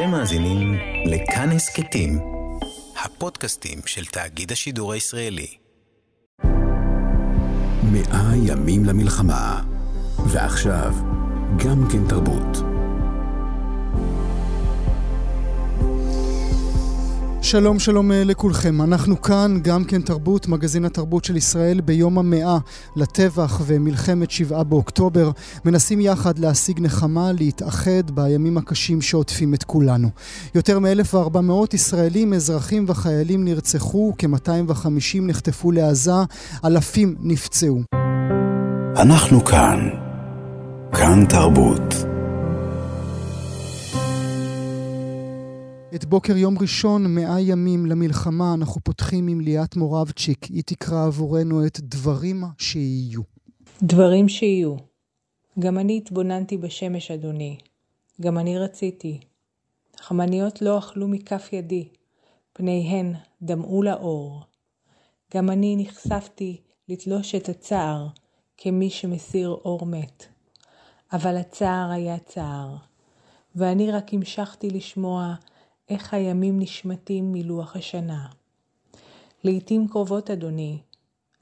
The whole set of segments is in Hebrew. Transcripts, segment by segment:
אתם מאזינים לכאן הסכתים, הפודקאסטים של תאגיד השידור הישראלי. מאה ימים למלחמה, ועכשיו גם כן תרבות. שלום שלום אה, לכולכם, אנחנו כאן, גם כן תרבות, מגזין התרבות של ישראל ביום המאה לטבח ומלחמת שבעה באוקטובר, מנסים יחד להשיג נחמה, להתאחד בימים הקשים שעוטפים את כולנו. יותר מ-1400 ישראלים, אזרחים וחיילים נרצחו, כ-250 נחטפו לעזה, אלפים נפצעו. אנחנו כאן, כאן תרבות. את בוקר יום ראשון, מאה ימים למלחמה, אנחנו פותחים עם ליאת מורבצ'יק. היא תקרא עבורנו את דברים שיהיו. דברים שיהיו. גם אני התבוננתי בשמש, אדוני. גם אני רציתי. חמניות לא אכלו מכף ידי, פניהן דמעו לאור. גם אני נחשפתי לתלוש את הצער, כמי שמסיר אור מת. אבל הצער היה צער, ואני רק המשכתי לשמוע איך הימים נשמטים מלוח השנה. לעתים קרובות, אדוני,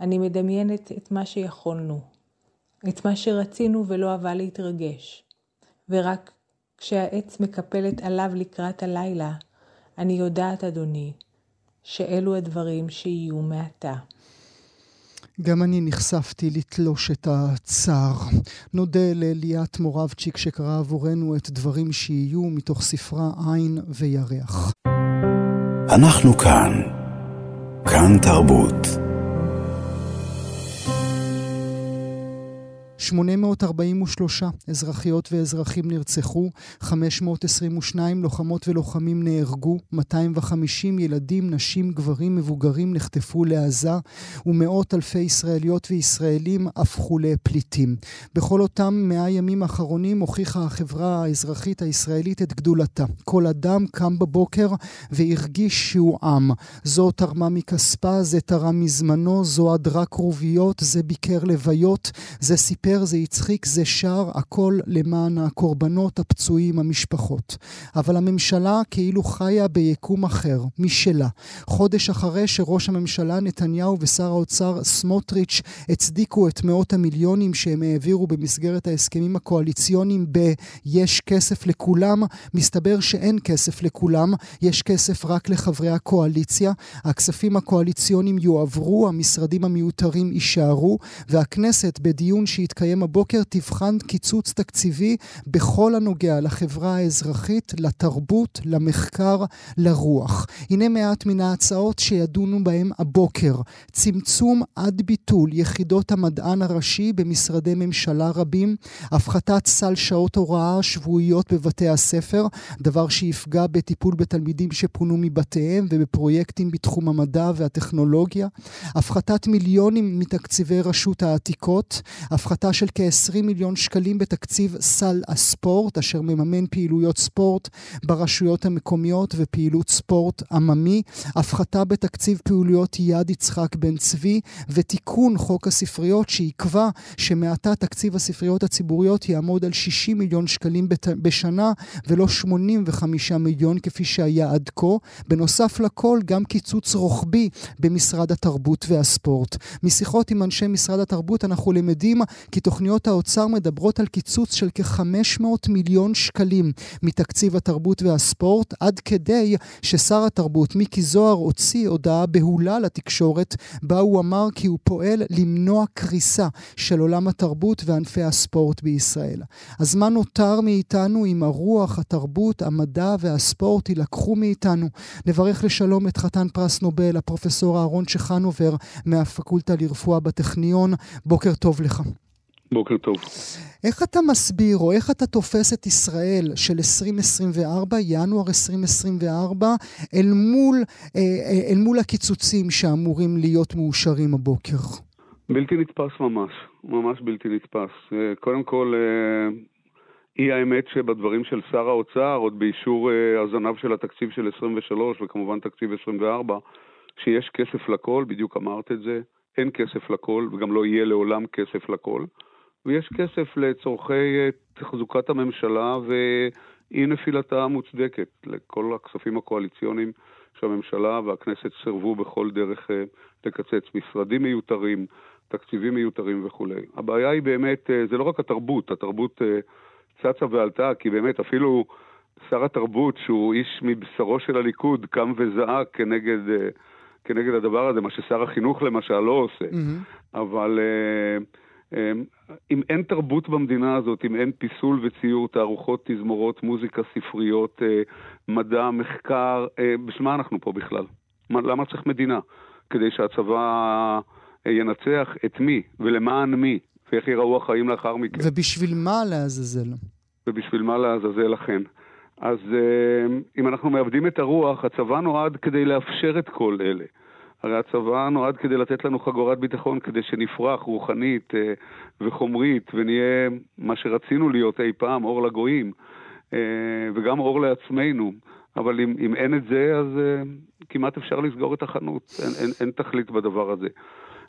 אני מדמיינת את מה שיכולנו, את מה שרצינו ולא אהבה להתרגש, ורק כשהעץ מקפלת עליו לקראת הלילה, אני יודעת, אדוני, שאלו הדברים שיהיו מעתה. גם אני נחשפתי לתלוש את הצער. נודה לליאת מורבצ'יק שקרא עבורנו את דברים שיהיו מתוך ספרה עין וירח. אנחנו כאן, כאן תרבות. 843 אזרחיות ואזרחים נרצחו, 522 לוחמות ולוחמים נהרגו, 250 ילדים, נשים, גברים, מבוגרים נחטפו לעזה, ומאות אלפי ישראליות וישראלים הפכו לפליטים. בכל אותם מאה ימים האחרונים הוכיחה החברה האזרחית הישראלית את גדולתה. כל אדם קם בבוקר והרגיש שהוא עם. זו תרמה מכספה, זה תרם מזמנו, זו הדרה כרוביות, זה ביקר לוויות, זה סיפר מדבר, זה הצחיק, זה שר, הכל למען הקורבנות, הפצועים, המשפחות. אבל הממשלה כאילו חיה ביקום אחר, משלה. חודש אחרי שראש הממשלה נתניהו ושר האוצר סמוטריץ' הצדיקו את מאות המיליונים שהם העבירו במסגרת ההסכמים הקואליציוניים ב-יש כסף לכולם", מסתבר שאין כסף לכולם, יש כסף רק לחברי הקואליציה. הכספים הקואליציוניים יועברו, המשרדים המיותרים יישארו, והכנסת בדיון שהתקיים הבוקר תבחן קיצוץ תקציבי בכל הנוגע לחברה האזרחית, לתרבות, למחקר, לרוח. הנה מעט מן ההצעות שידונו בהם הבוקר. צמצום עד ביטול יחידות המדען הראשי במשרדי ממשלה רבים, הפחתת סל שעות הוראה שבועיות בבתי הספר, דבר שיפגע בטיפול בתלמידים שפונו מבתיהם ובפרויקטים בתחום המדע והטכנולוגיה, הפחתת מיליונים מתקציבי רשות העתיקות, הפחתה של כ-20 מיליון שקלים בתקציב סל הספורט, אשר מממן פעילויות ספורט ברשויות המקומיות ופעילות ספורט עממי, הפחתה בתקציב פעילויות יד יצחק בן צבי, ותיקון חוק הספריות שיקבע שמעתה תקציב הספריות הציבוריות יעמוד על 60 מיליון שקלים בשנה ולא 85 מיליון כפי שהיה עד כה. בנוסף לכל גם קיצוץ רוחבי במשרד התרבות והספורט. משיחות עם אנשי משרד התרבות אנחנו למדים כי תוכניות האוצר מדברות על קיצוץ של כ-500 מיליון שקלים מתקציב התרבות והספורט, עד כדי ששר התרבות מיקי זוהר הוציא הודעה בהולה לתקשורת, בה הוא אמר כי הוא פועל למנוע קריסה של עולם התרבות וענפי הספורט בישראל. אז מה נותר מאיתנו אם הרוח, התרבות, המדע והספורט יילקחו מאיתנו? נברך לשלום את חתן פרס נובל, הפרופסור אהרון צ'חנובר מהפקולטה לרפואה בטכניון. בוקר טוב לך. בוקר טוב. איך אתה מסביר, או איך אתה תופס את ישראל של 2024, ינואר 2024, אל מול, אה, אה, אל מול הקיצוצים שאמורים להיות מאושרים הבוקר? בלתי נתפס ממש, ממש בלתי נתפס. אה, קודם כל, אי האמת שבדברים של שר האוצר, עוד באישור הזנב של התקציב של 23 וכמובן תקציב 24, שיש כסף לכל, בדיוק אמרת את זה, אין כסף לכל וגם לא יהיה לעולם כסף לכל. ויש כסף לצורכי אה, תחזוקת הממשלה אי נפילתה מוצדקת לכל הכספים הקואליציוניים שהממשלה והכנסת סירבו בכל דרך אה, לקצץ. משרדים מיותרים, תקציבים מיותרים וכולי. הבעיה היא באמת, אה, זה לא רק התרבות, התרבות צצה ועלתה, כי באמת אפילו שר התרבות, שהוא איש מבשרו של הליכוד, קם וזעק כנגד, כנגד הדבר הזה, מה ששר החינוך למשל לא עושה. Mm-hmm. אבל אם אין תרבות במדינה הזאת, אם אין פיסול וציור, תערוכות, תזמורות, מוזיקה, ספריות, מדע, מחקר, בשביל מה אנחנו פה בכלל? למה צריך מדינה? כדי שהצבא ינצח את מי ולמען מי, ואיך ייראו החיים לאחר מכן. ובשביל מה לעזאזל? ובשביל מה לעזאזל לכן. אז אה, אם אנחנו מאבדים את הרוח, הצבא נועד כדי לאפשר את כל אלה. הרי הצבא נועד כדי לתת לנו חגורת ביטחון, כדי שנפרח רוחנית אה, וחומרית ונהיה מה שרצינו להיות אי פעם, אור לגויים, אה, וגם אור לעצמנו. אבל אם, אם אין את זה, אז uh, כמעט אפשר לסגור את החנות. אין, אין, אין תכלית בדבר הזה.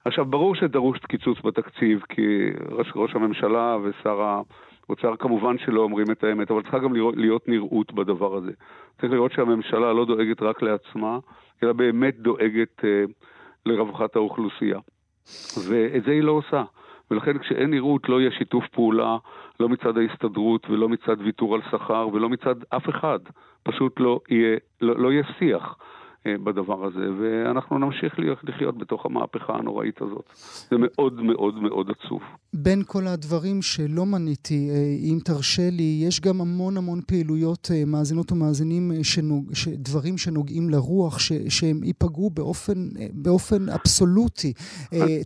עכשיו, ברור שדרוש קיצוץ בתקציב, כי ראש, ראש הממשלה ושר האוצר כמובן שלא אומרים את האמת, אבל צריכה גם להיות, להיות נראות בדבר הזה. צריך לראות שהממשלה לא דואגת רק לעצמה, אלא באמת דואגת uh, לרווחת האוכלוסייה. ואת זה היא לא עושה. ולכן כשאין נראות לא יהיה שיתוף פעולה, לא מצד ההסתדרות ולא מצד ויתור על שכר ולא מצד אף אחד. פשוט לא יהיה, לא, לא יהיה שיח. אה, בדבר הזה, ואנחנו נמשיך לחיות בתוך המהפכה הנוראית הזאת. זה מאוד מאוד מאוד עצוב. בין כל הדברים שלא מניתי, אה, אם תרשה לי, יש גם המון המון פעילויות, אה, מאזינות ומאזינים, שנוג, דברים שנוגעים לרוח, ש, שהם ייפגעו באופן, באופן אבסולוטי.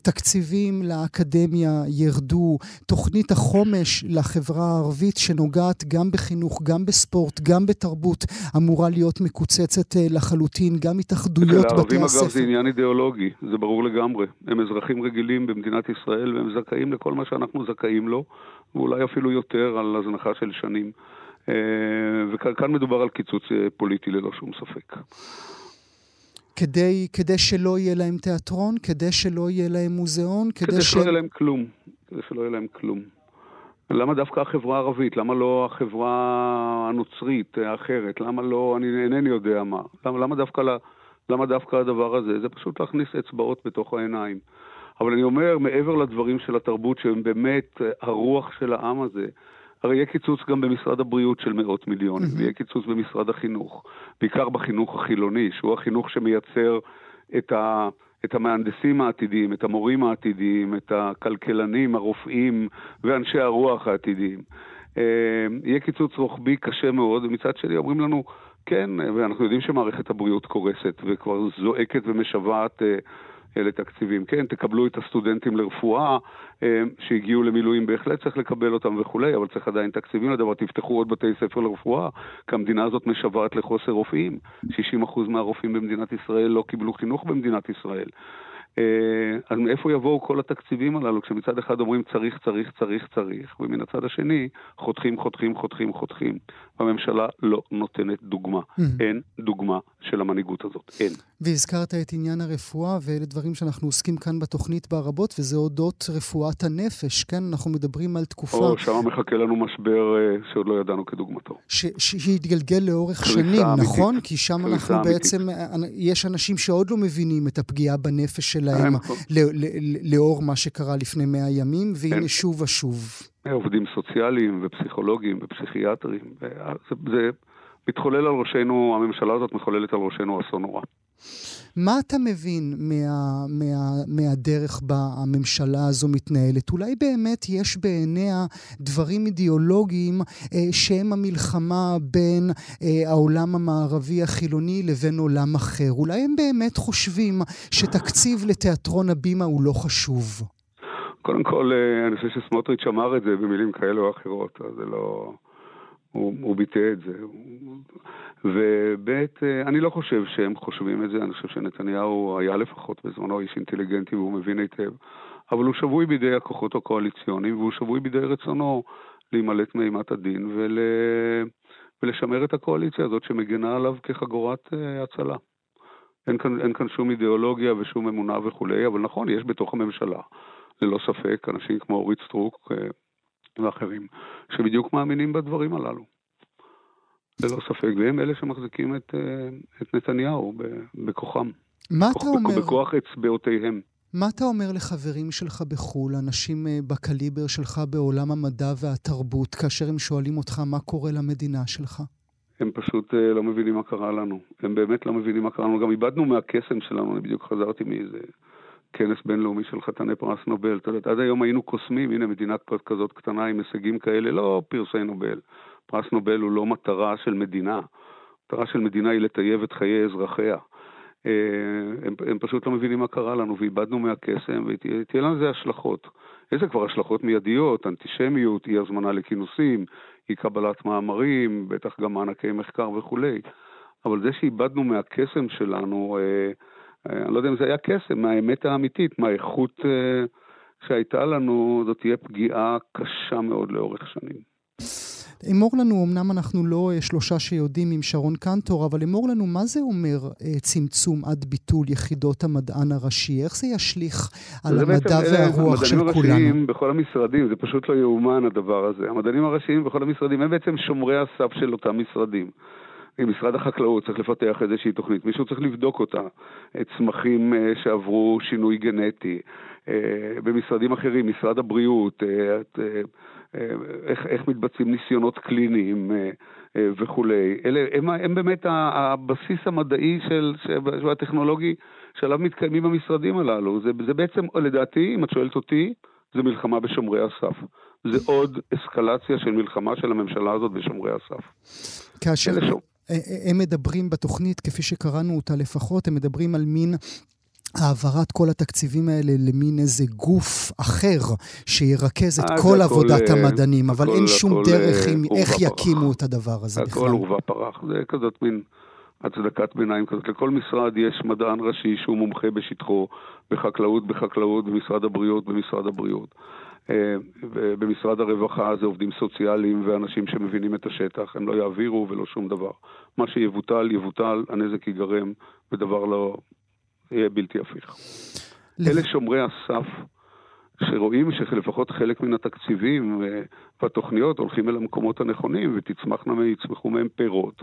תקציבים לאקדמיה ירדו, תוכנית החומש לחברה הערבית שנוגעת גם בחינוך, גם בספורט, גם בתרבות, אמורה להיות מקוצצת לחלוטין. גם התאחדויות בתי הספר. לערבים אגב זה עניין אידיאולוגי, זה ברור לגמרי. הם אזרחים רגילים במדינת ישראל והם זכאים לכל מה שאנחנו זכאים לו, ואולי אפילו יותר על הזנחה של שנים. אה, וכאן מדובר על קיצוץ אה, פוליטי ללא שום ספק. כדי, כדי שלא יהיה להם תיאטרון? כדי שלא יהיה להם מוזיאון? כדי, כדי שלא יהיה להם כלום. כדי שלא יהיה להם כלום. למה דווקא החברה הערבית? למה לא החברה הנוצרית האחרת? למה לא, אני אינני יודע מה. למה, למה, דווקא, למה דווקא הדבר הזה? זה פשוט להכניס אצבעות בתוך העיניים. אבל אני אומר, מעבר לדברים של התרבות, שהם באמת הרוח של העם הזה, הרי יהיה קיצוץ גם במשרד הבריאות של מאות מיליונים, mm-hmm. ויהיה קיצוץ במשרד החינוך, בעיקר בחינוך החילוני, שהוא החינוך שמייצר את ה... את המהנדסים העתידיים, את המורים העתידיים, את הכלכלנים, הרופאים ואנשי הרוח העתידיים. אה, יהיה קיצוץ רוחבי קשה מאוד, ומצד שני אומרים לנו, כן, ואנחנו יודעים שמערכת הבריאות קורסת וכבר זועקת ומשוועת לתקציבים. כן, תקבלו את הסטודנטים לרפואה אה, שהגיעו למילואים, בהחלט צריך לקבל אותם וכולי, אבל צריך עדיין תקציבים לדבר. תפתחו עוד בתי ספר לרפואה, כי המדינה הזאת משוועת לחוסר רופאים. 60% מהרופאים במדינת ישראל לא קיבלו חינוך במדינת ישראל. אה, אז מאיפה יבואו כל התקציבים הללו, כשמצד אחד אומרים צריך, צריך, צריך, צריך, ומן הצד השני חותכים, חותכים, חותכים, חותכים. והממשלה לא נותנת דוגמה. Mm-hmm. אין דוגמה של המנהיגות הזאת, אין. והזכרת את עניין הרפואה, ואלה דברים שאנחנו עוסקים כאן בתוכנית ברבות, וזה אודות רפואת הנפש, כן? אנחנו מדברים על תקופה... או, שם מחכה לנו משבר אה, שעוד לא ידענו כדוגמתו. ש- שהתגלגל לאורך שנים, אמיתית. נכון? כי שם אנחנו אמיתית. בעצם, אה, יש אנשים שעוד לא מבינים את הפגיעה בנפש שלהם לאור מה שקרה לפני מאה ימים, והנה שוב ושוב. עובדים סוציאליים ופסיכולוגים ופסיכיאטרים. זה מתחולל על ראשנו, הממשלה הזאת מחוללת על ראשנו אסון נורא. מה אתה מבין מה, מה, מהדרך בה הממשלה הזו מתנהלת? אולי באמת יש בעיניה דברים אידיאולוגיים אה, שהם המלחמה בין אה, העולם המערבי החילוני לבין עולם אחר. אולי הם באמת חושבים שתקציב לתיאטרון הבימה הוא לא חשוב. קודם כל, אה, אני חושב שסמוטריץ' אמר את זה במילים כאלה או אחרות, אז זה לא... הוא, הוא ביטא את זה. וב', אה, אני לא חושב שהם חושבים את זה, אני חושב שנתניהו היה לפחות בזמנו איש אינטליגנטי והוא מבין היטב, אבל הוא שבוי בידי הכוחות הקואליציוניים והוא שבוי בידי רצונו להימלט מאימת הדין ול... ולשמר את הקואליציה הזאת שמגנה עליו כחגורת אה, הצלה. אין כאן, אין כאן שום אידיאולוגיה ושום אמונה וכולי, אבל נכון, יש בתוך הממשלה ללא ספק, אנשים כמו אורית סטרוק אה, ואחרים, שבדיוק מאמינים בדברים הללו. ללא ספק, והם אלה שמחזיקים את, את נתניהו בכוחם. מה אתה אומר? בכוח אצבעותיהם. מה אתה אומר לחברים שלך בחו"ל, אנשים בקליבר שלך בעולם המדע והתרבות, כאשר הם שואלים אותך מה קורה למדינה שלך? הם פשוט לא מבינים מה קרה לנו. הם באמת לא מבינים מה קרה לנו. גם איבדנו מהקסם שלנו, אני בדיוק חזרתי מאיזה כנס בינלאומי של חתני פרס נובל. אתה יודע, עד היום היינו קוסמים, הנה מדינה כזאת קטנה עם הישגים כאלה, לא פרסי נובל. פרס נובל הוא לא מטרה של מדינה. מטרה של מדינה היא לטייב את חיי אזרחיה. אה, הם, הם פשוט לא מבינים מה קרה לנו, ואיבדנו מהקסם, ותהיה לזה השלכות. איזה כבר השלכות מיידיות, אנטישמיות, אי הזמנה לכינוסים, אי קבלת מאמרים, בטח גם מענקי מחקר וכולי. אבל זה שאיבדנו מהקסם שלנו, אה, אה, אני לא יודע אם זה היה קסם, מהאמת האמיתית, מהאיכות שהייתה לנו, זאת תהיה פגיעה קשה מאוד לאורך שנים. אמור לנו, אמנם אנחנו לא אה, שלושה שיודעים עם שרון קנטור, אבל אמור לנו מה זה אומר אה, צמצום עד ביטול יחידות המדען הראשי? איך זה ישליך על המדע והרוח של כולנו? המדענים הראשיים בכל המשרדים, זה פשוט לא יאומן הדבר הזה. המדענים הראשיים בכל המשרדים הם בעצם שומרי הסף של אותם משרדים. משרד החקלאות צריך לפתח איזושהי תוכנית, מישהו צריך לבדוק אותה, צמחים אה, שעברו שינוי גנטי, במשרדים אחרים, משרד הבריאות, איך, איך מתבצעים ניסיונות קליניים אה, אה, וכולי. אלה הם, הם באמת הבסיס המדעי של, של הטכנולוגי שעליו מתקיימים המשרדים הללו. זה, זה בעצם, לדעתי, אם את שואלת אותי, זה מלחמה בשומרי הסף. זה עוד אסקלציה של מלחמה של הממשלה הזאת בשומרי הסף. כאשר... הם מדברים בתוכנית, כפי שקראנו אותה לפחות, הם מדברים על מין העברת כל התקציבים האלה למין איזה גוף אחר שירכז את אה, כל עבודת אה, המדענים, אבל אין שום דרך עם איך יקימו את הדבר הזה בכלל. הכל עורבא פרח, זה כזאת מין הצדקת ביניים כזאת. לכל משרד יש מדען ראשי שהוא מומחה בשטחו, בחקלאות, בחקלאות, במשרד הבריאות, במשרד הבריאות. אה, במשרד הרווחה זה עובדים סוציאליים ואנשים שמבינים את השטח, הם לא יעבירו ולא שום דבר. מה שיבוטל, יבוטל, הנזק ייגרם, ודבר לא, יהיה בלתי הפיך. אלה שומרי הסף שרואים שלפחות חלק מן התקציבים אה, והתוכניות הולכים אל המקומות הנכונים ותצמחנה, יצמחו מהם פירות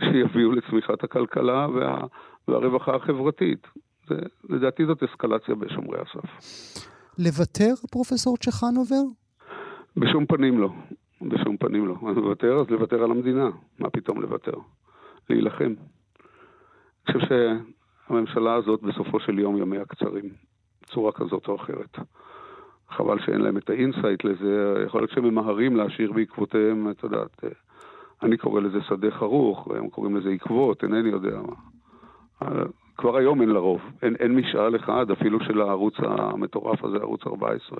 שיביאו לצמיחת הכלכלה וה, והרווחה החברתית. זה, לדעתי זאת אסקלציה בשומרי הסף. לוותר, פרופסור צ'חנובר? בשום פנים לא. בשום פנים לא. אז לוותר, אז לוותר על המדינה. מה פתאום לוותר? להילחם. אני חושב הממשלה הזאת בסופו של יום ימיה קצרים, בצורה כזאת או אחרת. חבל שאין להם את ה insight לזה, יכול להיות שהם ממהרים להשאיר בעקבותיהם, את יודעת, אה, אני קורא לזה שדה חרוך, הם קוראים לזה עקבות, אינני יודע מה. כבר היום אין לרוב, אין, אין משאל אחד, אפילו של הערוץ המטורף הזה, ערוץ 14.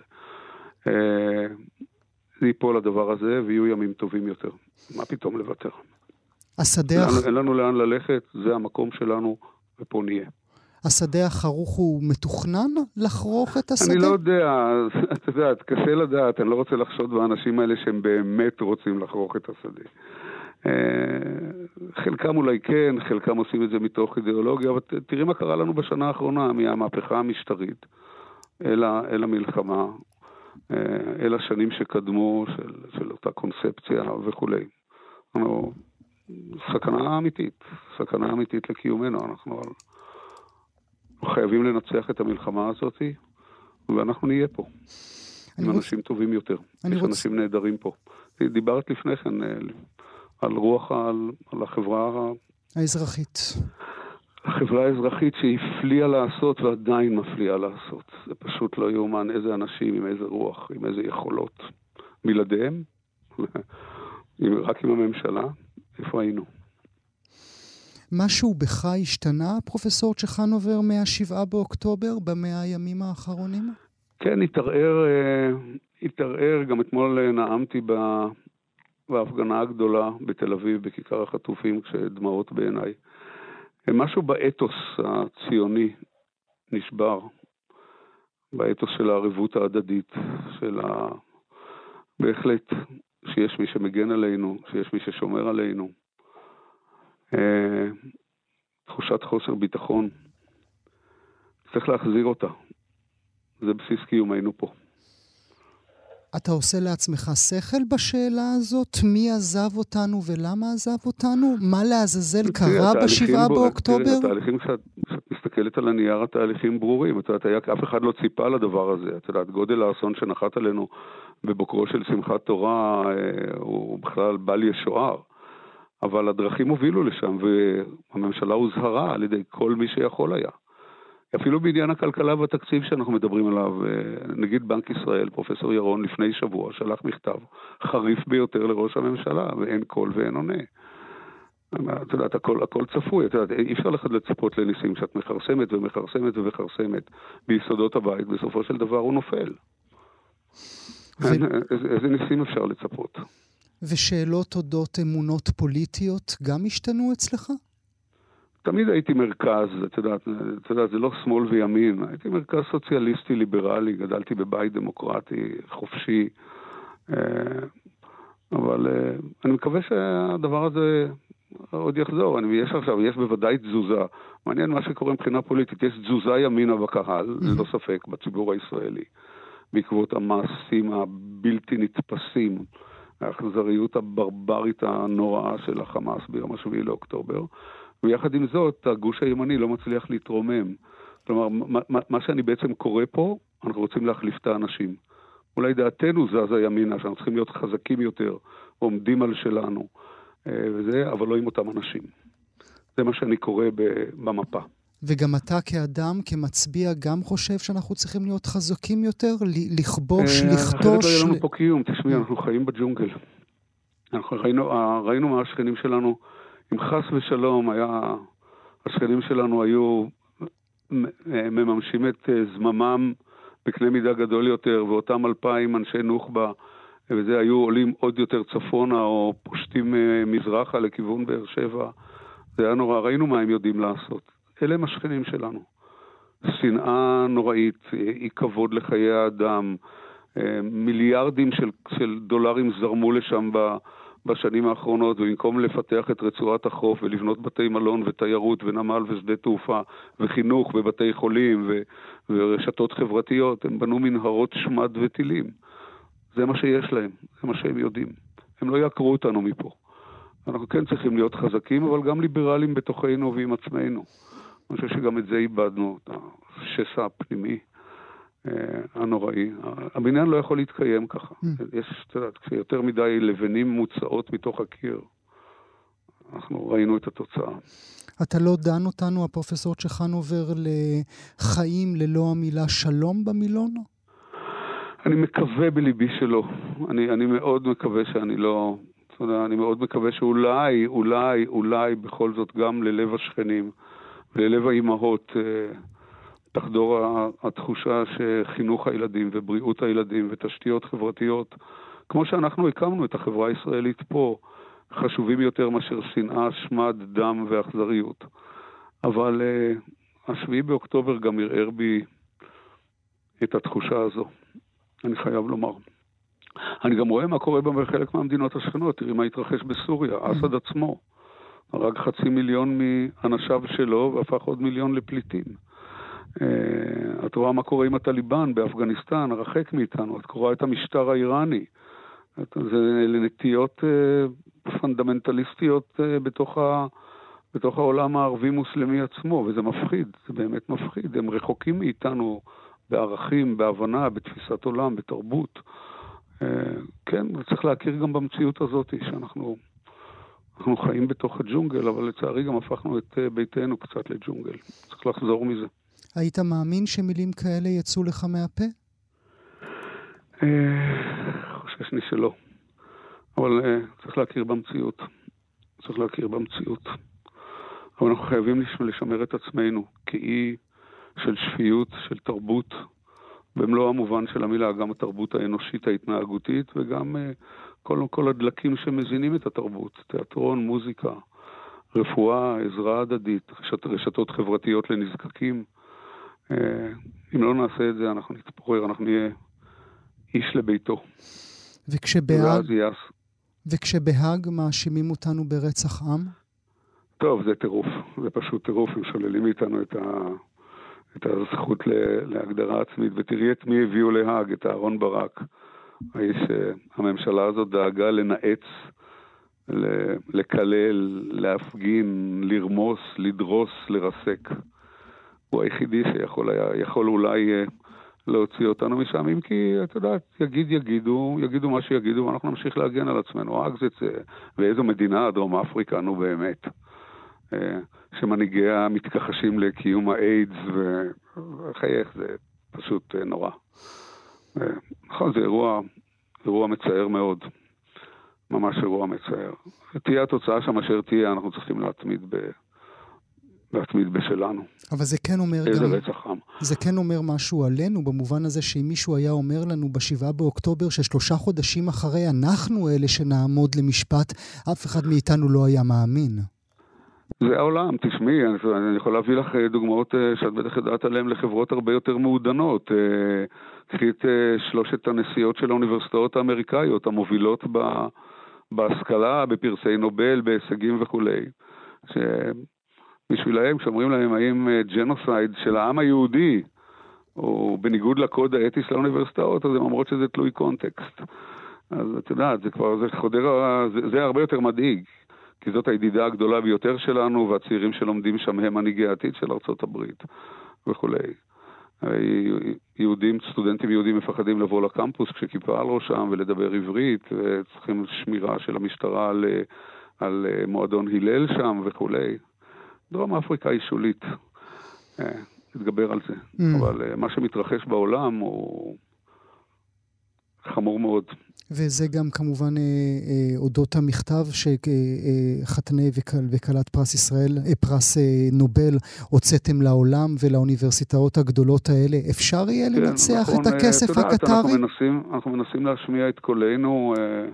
אה, זה ייפול הדבר הזה, ויהיו ימים טובים יותר. מה פתאום לוותר? השדה... אין, אין לנו לאן ללכת, זה המקום שלנו, ופה נהיה. השדה החרוך הוא מתוכנן לחרוך את השדה? אני לא יודע, את יודעת, קשה לדעת, אני לא רוצה לחשוד באנשים האלה שהם באמת רוצים לחרוך את השדה. אה, חלקם אולי כן, חלקם עושים את זה מתוך אידיאולוגיה, אבל תראי מה קרה לנו בשנה האחרונה, מהמהפכה המשטרית אל, אל המלחמה, אה, אל השנים שקדמו של, של אותה קונספציה וכולי. אנחנו סכנה אמיתית, סכנה אמיתית לקיומנו. אנחנו חייבים לנצח את המלחמה הזאת, ואנחנו נהיה פה. עם רוצ... אנשים טובים יותר. יש רוצ... אנשים נהדרים פה. דיברת לפני כן אה, על רוח, על, על החברה... האזרחית. החברה האזרחית שהפליאה לעשות ועדיין מפליאה לעשות. זה פשוט לא יאומן איזה אנשים עם איזה רוח, עם איזה יכולות. בלעדיהם, רק עם הממשלה, איפה היינו? משהו בך השתנה, פרופסור צ'חנובר, מה-7 באוקטובר, במאה הימים האחרונים? כן, התערער, אה, התערער, גם אתמול אה, נאמתי בהפגנה הגדולה בתל אביב, בכיכר החטופים, כשדמעות בעיניי. משהו באתוס הציוני נשבר, באתוס של הערבות ההדדית, של ה... בהחלט שיש מי שמגן עלינו, שיש מי ששומר עלינו. אה, תחושת חוסר ביטחון, צריך להחזיר אותה. זה בסיס קיומנו פה. אתה עושה לעצמך שכל בשאלה הזאת? מי עזב אותנו ולמה עזב אותנו? מה לעזאזל קרה ב-7 באוקטובר? תראי, התהליכים, כשאת מסתכלת על הנייר, התהליכים ברורים. את יודעת, אף אחד לא ציפה לדבר הזה. את יודעת, גודל האסון שנחת עלינו בבוקרו של שמחת תורה אה, הוא בכלל בל ישוער. אבל הדרכים הובילו לשם, והממשלה הוזהרה על ידי כל מי שיכול היה. אפילו בעניין הכלכלה והתקציב שאנחנו מדברים עליו, אה, נגיד בנק ישראל, פרופסור ירון, לפני שבוע שלח מכתב חריף ביותר לראש הממשלה, ואין קול ואין עונה. את יודעת, הכל, הכל צפוי, את יודעת, אי אפשר לך לצפות לניסים כשאת מכרסמת ומכרסמת ומכרסמת ביסודות הבית, בסופו של דבר הוא נופל. ו... איזה, איזה ניסים אפשר לצפות? ושאלות אודות אמונות פוליטיות גם השתנו אצלך? תמיד הייתי מרכז, את יודעת, את יודעת, זה לא שמאל וימין, הייתי מרכז סוציאליסטי ליברלי, גדלתי בבית דמוקרטי, חופשי, אה, אבל אה, אני מקווה שהדבר הזה עוד יחזור. אני, יש עכשיו, יש בוודאי תזוזה. מעניין מה שקורה מבחינה פוליטית, יש תזוזה ימינה בקהל, ללא ספק, בציבור הישראלי, בעקבות המעשים הבלתי נתפסים. האכזריות הברברית הנוראה של החמאס ביום השביעי לאוקטובר. ויחד עם זאת, הגוש הימני לא מצליח להתרומם. כלומר, מה, מה שאני בעצם קורא פה, אנחנו רוצים להחליף את האנשים. אולי דעתנו זזה ימינה, שאנחנו צריכים להיות חזקים יותר, עומדים על שלנו, אה, וזה, אבל לא עם אותם אנשים. זה מה שאני קורא במפה. וגם אתה כאדם, כמצביע, גם חושב שאנחנו צריכים להיות חזקים יותר? לכבוש, אה, לכתוש? אחרת לא יהיה לנו פה קיום. תשמעי, אנחנו חיים בג'ונגל. אנחנו ראינו, ראינו מה השכנים שלנו אם חס ושלום היה, השכנים שלנו היו מממשים את אה, זממם בקנה מידה גדול יותר, ואותם אלפיים אנשי נוח'בה, וזה היו עולים עוד יותר צפונה, או פושטים אה, מזרחה לכיוון באר שבע, זה היה נורא, ראינו מה הם יודעים לעשות. אלה הם השכנים שלנו. שנאה נוראית, אי כבוד לחיי האדם, אה, מיליארדים של, של דולרים זרמו לשם ב... בשנים האחרונות, ובמקום לפתח את רצועת החוף ולבנות בתי מלון ותיירות ונמל ושדה תעופה וחינוך ובתי חולים ו- ורשתות חברתיות, הם בנו מנהרות שמד וטילים. זה מה שיש להם, זה מה שהם יודעים. הם לא יעקרו אותנו מפה. אנחנו כן צריכים להיות חזקים, אבל גם ליברליים בתוכנו ועם עצמנו. אני חושב שגם את זה איבדנו, את השסע הפנימי. אה, הנוראי. הבניין לא יכול להתקיים ככה. Mm. יש, את יודעת, כשיותר מדי לבנים מוצאות מתוך הקיר, אנחנו ראינו את התוצאה. אתה לא דן אותנו, הפרופסור צ'חנובר, לחיים ללא המילה שלום במילון? אני מקווה בליבי שלא. אני, אני מאוד מקווה שאני לא... אתה יודע, אני מאוד מקווה שאולי, אולי, אולי בכל זאת גם ללב השכנים וללב האימהות אה, תחדור התחושה שחינוך הילדים ובריאות הילדים ותשתיות חברתיות, כמו שאנחנו הקמנו את החברה הישראלית פה, חשובים יותר מאשר שנאה, שמד, דם ואכזריות. אבל uh, השביעי באוקטובר גם ערער בי את התחושה הזו, אני חייב לומר. אני גם רואה מה קורה בחלק מהמדינות השכנות, תראי מה התרחש בסוריה, אסד עצמו הרג חצי מיליון מאנשיו שלו והפך עוד מיליון לפליטים. אה, את רואה מה קורה עם הטליבן באפגניסטן, הרחק מאיתנו, את קוראה את המשטר האיראני. זה לנטיות אה, פונדמנטליסטיות אה, בתוך, ה, בתוך העולם הערבי-מוסלמי עצמו, וזה מפחיד, זה באמת מפחיד. הם רחוקים מאיתנו בערכים, בהבנה, בתפיסת עולם, בתרבות. כן, צריך להכיר גם במציאות הזאת, שאנחנו אנחנו חיים בתוך הג'ונגל, אבל לצערי גם הפכנו את ביתנו קצת לג'ונגל. צריך לחזור מזה. היית מאמין שמילים כאלה יצאו לך מהפה? אה, חושש לי שלא. אבל אה, צריך להכיר במציאות. צריך להכיר במציאות. אבל אנחנו חייבים לשמר את עצמנו כאי של שפיות, של תרבות, במלוא המובן של המילה, גם התרבות האנושית ההתנהגותית וגם uh, כל, כל הדלקים שמזינים את התרבות, תיאטרון, מוזיקה, רפואה, עזרה הדדית, רשת, רשתות חברתיות לנזקקים. אה, אם לא נעשה את זה, אנחנו נתפורר, אנחנו נהיה איש לביתו. וכשבהאג, וכשבהאג מאשימים אותנו ברצח עם? טוב, זה טירוף. זה פשוט טירוף. הם שוללים מאיתנו את, ה... את הזכות ל... להגדרה עצמית. ותראי את מי הביאו להאג, את אהרון ברק. האיש, הממשלה הזאת דאגה לנאץ, לקלל, להפגין, לרמוס, לדרוס, לרסק. הוא היחידי שיכול היה, יכול אולי אה, להוציא אותנו משם, אם כי, את יודעת, יגיד יגידו, יגידו מה שיגידו, ואנחנו נמשיך להגן על עצמנו. אקזיט זה, ואיזו מדינה, דרום אפריקה, נו באמת. אה, שמנהיגיה מתכחשים לקיום האיידס, וחייך, זה פשוט אה, נורא. נכון, זה אירוע, אירוע מצער מאוד. ממש אירוע מצער. תהיה התוצאה שם אשר תהיה, אנחנו צריכים להתמיד ב... להתמיד בשלנו. אבל זה כן אומר איזה גם... איזה רצח עם. זה כן אומר משהו עלינו, במובן הזה שאם מישהו היה אומר לנו בשבעה באוקטובר ששלושה חודשים אחרי אנחנו אלה שנעמוד למשפט, אף אחד מאיתנו לא היה מאמין. זה העולם, תשמעי, אני, יכול להביא לך אה, דוגמאות אה, שאת בטח יודעת עליהן לחברות הרבה יותר מעודנות. אה, קחי את שלושת הנשיאות של האוניברסיטאות האמריקאיות, המובילות ב, בהשכלה, בפרסי נובל, בהישגים וכולי. בשבילם, כשאומרים להם האם ג'נוסייד של העם היהודי הוא בניגוד לקוד האתי של האוניברסיטאות, אז הן אומרות שזה תלוי קונטקסט. אז את יודעת, זה כבר, זה חודר, זה, זה הרבה יותר מדאיג, כי זאת הידידה הגדולה ביותר שלנו, והצעירים שלומדים שם הם מנהיגי העתיד של ארצות הברית וכולי. יהודים, סטודנטים יהודים מפחדים לבוא לקמפוס כשכיפה על ראשם ולדבר עברית, וצריכים שמירה של המשטרה על, על מועדון הלל שם וכולי. דרום אפריקה היא שולית, נתגבר על זה. Mm. אבל מה שמתרחש בעולם הוא חמור מאוד. וזה גם כמובן אה, אה, אודות המכתב שחתני אה, וכלת פרס ישראל, אה, פרס אה, נובל, הוצאתם לעולם ולאוניברסיטאות הגדולות האלה. אפשר יהיה כן, לנצח נכון, את הכסף אה, הקטרי? אנחנו מנסים, אנחנו מנסים להשמיע את קולנו אה,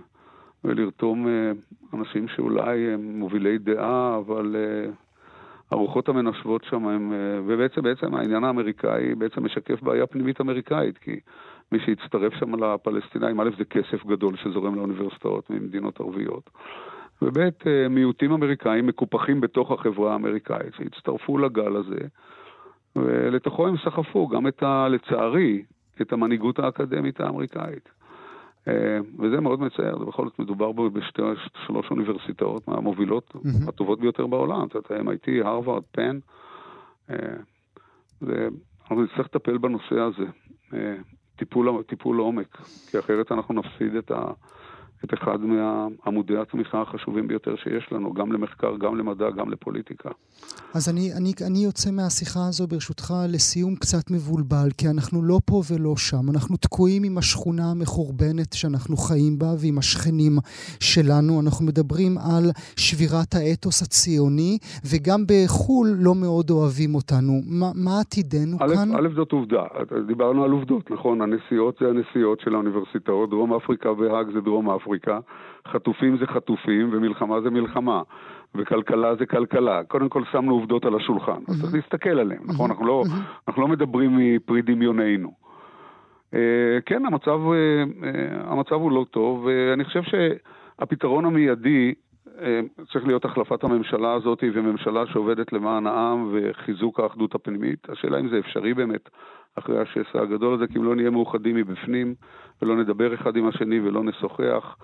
ולרתום אה, אנשים שאולי הם מובילי דעה, אבל... הרוחות המנשבות שם הם, אה, ובעצם בעצם העניין האמריקאי בעצם משקף בעיה פנימית אמריקאית, כי מי שהצטרף שם לפלסטינאים, א' זה כסף גדול שזורם לאוניברסיטאות ממדינות ערביות, וב' אה, מיעוטים אמריקאים מקופחים בתוך החברה האמריקאית, שהצטרפו לגל הזה, ולתוכו הם סחפו גם את ה... לצערי, את המנהיגות האקדמית האמריקאית. אה, וזה מאוד מצער, זה בכל זאת מדובר בו בשתי, שלוש אוניברסיטאות מהמובילות mm-hmm. הטובות ביותר בעולם, את יודעת, MIT, הרווארד, פן. אנחנו נצטרך לטפל בנושא הזה. אה, טיפול, טיפול עומק, כי אחרת אנחנו נפסיד את, ה, את אחד מעמודי התמיכה החשובים ביותר שיש לנו, גם למחקר, גם למדע, גם לפוליטיקה. אז אני, אני, אני יוצא מהשיחה הזו ברשותך לסיום קצת מבולבל, כי אנחנו לא פה ולא שם. אנחנו תקועים עם השכונה המחורבנת שאנחנו חיים בה ועם השכנים שלנו. אנחנו מדברים על שבירת האתוס הציוני, וגם בחו"ל לא מאוד אוהבים אותנו. מה, מה עתידנו א', כאן? א', זאת עובדה. דיברנו על עובדות, נכון? הנסיעות זה הנסיעות של האוניברסיטאות. דרום אפריקה והאג זה דרום אפריקה. חטופים זה חטופים ומלחמה זה מלחמה. וכלכלה זה כלכלה. קודם כל שמנו עובדות על השולחן, אז צריך להסתכל עליהן, נכון? אנחנו לא, אנחנו לא מדברים מפרי דמיוננו. אה, כן, המצב, אה, המצב הוא לא טוב, ואני חושב שהפתרון המיידי צריך להיות החלפת הממשלה הזאת וממשלה שעובדת למען העם וחיזוק האחדות הפנימית. השאלה אם זה אפשרי באמת אחרי השסע הגדול הזה, כי אם לא נהיה מאוחדים מבפנים ולא נדבר אחד עם השני ולא נשוחח,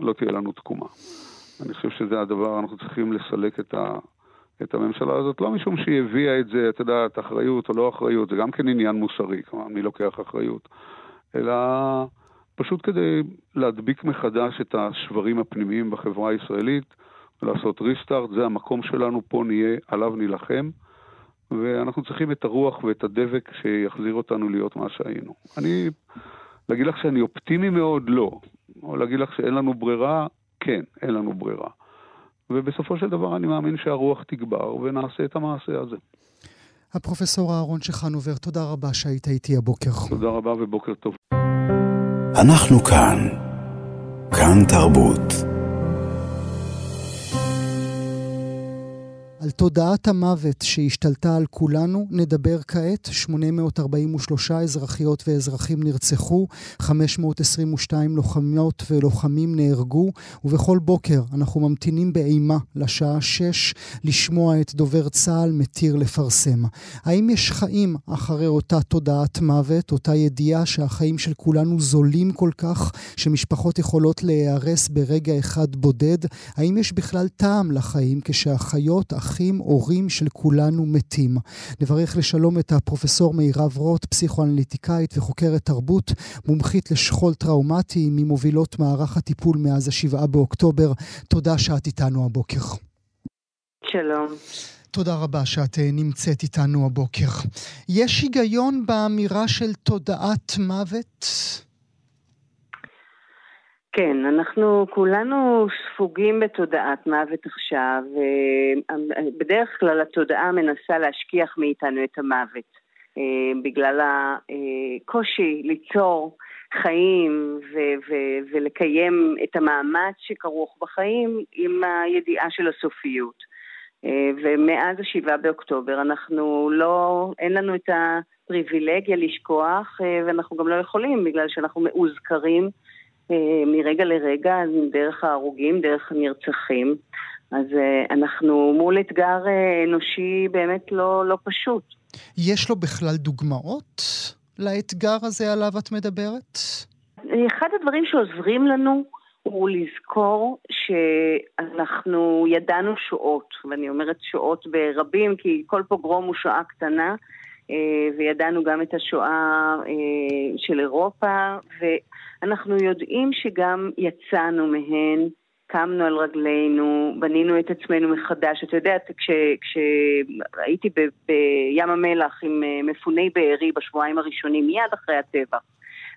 לא תהיה לנו תקומה. אני חושב שזה הדבר, אנחנו צריכים לסלק את, ה, את הממשלה הזאת, לא משום שהיא הביאה את זה, את אחריות או לא אחריות, זה גם כן עניין מוסרי, כלומר, מי לוקח אחריות, אלא פשוט כדי להדביק מחדש את השברים הפנימיים בחברה הישראלית ולעשות ריסטארט, זה המקום שלנו, פה נהיה, עליו נילחם. ואנחנו צריכים את הרוח ואת הדבק שיחזיר אותנו להיות מה שהיינו. אני, להגיד לך שאני אופטימי מאוד? לא. או להגיד לך שאין לנו ברירה? כן, אין לנו ברירה. ובסופו של דבר אני מאמין שהרוח תגבר ונעשה את המעשה הזה. הפרופסור אהרון שחנובר, תודה רבה שהיית איתי הבוקר. תודה רבה ובוקר טוב. אנחנו כאן. כאן תרבות. על תודעת המוות שהשתלטה על כולנו נדבר כעת. 843 אזרחיות ואזרחים נרצחו, 522 לוחמות ולוחמים נהרגו, ובכל בוקר אנחנו ממתינים באימה לשעה 6 לשמוע את דובר צה"ל מתיר לפרסם. האם יש חיים אחרי אותה תודעת מוות, אותה ידיעה שהחיים של כולנו זולים כל כך, שמשפחות יכולות להיהרס ברגע אחד בודד? האם יש בכלל טעם לחיים כשהחיות, אחים, הורים של כולנו מתים. נברך לשלום את הפרופסור מירב רוט, פסיכואנליטיקאית וחוקרת תרבות, מומחית לשכול טראומטי ממובילות מערך הטיפול מאז השבעה באוקטובר. תודה שאת איתנו הבוקר. שלום. תודה רבה שאת אה, נמצאת איתנו הבוקר. יש היגיון באמירה של תודעת מוות? כן, אנחנו כולנו ספוגים בתודעת מוות עכשיו, ובדרך כלל התודעה מנסה להשכיח מאיתנו את המוות, אה, בגלל הקושי ליצור חיים ו- ו- ולקיים את המאמץ שכרוך בחיים עם הידיעה של הסופיות. אה, ומאז השבעה באוקטובר אנחנו לא, אין לנו את הפריבילגיה לשכוח, אה, ואנחנו גם לא יכולים בגלל שאנחנו מאוזכרים. אה, מרגע לרגע, דרך ההרוגים, דרך הנרצחים. אז אה, אנחנו מול אתגר אה, אנושי באמת לא, לא פשוט. יש לו בכלל דוגמאות לאתגר הזה עליו את מדברת? אחד הדברים שעוזרים לנו הוא לזכור שאנחנו ידענו שואות, ואני אומרת שואות ברבים, כי כל פוגרום הוא שואה קטנה, וידענו גם את השואה של אירופה, ו... אנחנו יודעים שגם יצאנו מהן, קמנו על רגלינו, בנינו את עצמנו מחדש. אתה יודע, כש, כשהייתי ב, בים המלח עם אה, מפוני בארי בשבועיים הראשונים, מיד אחרי הטבח,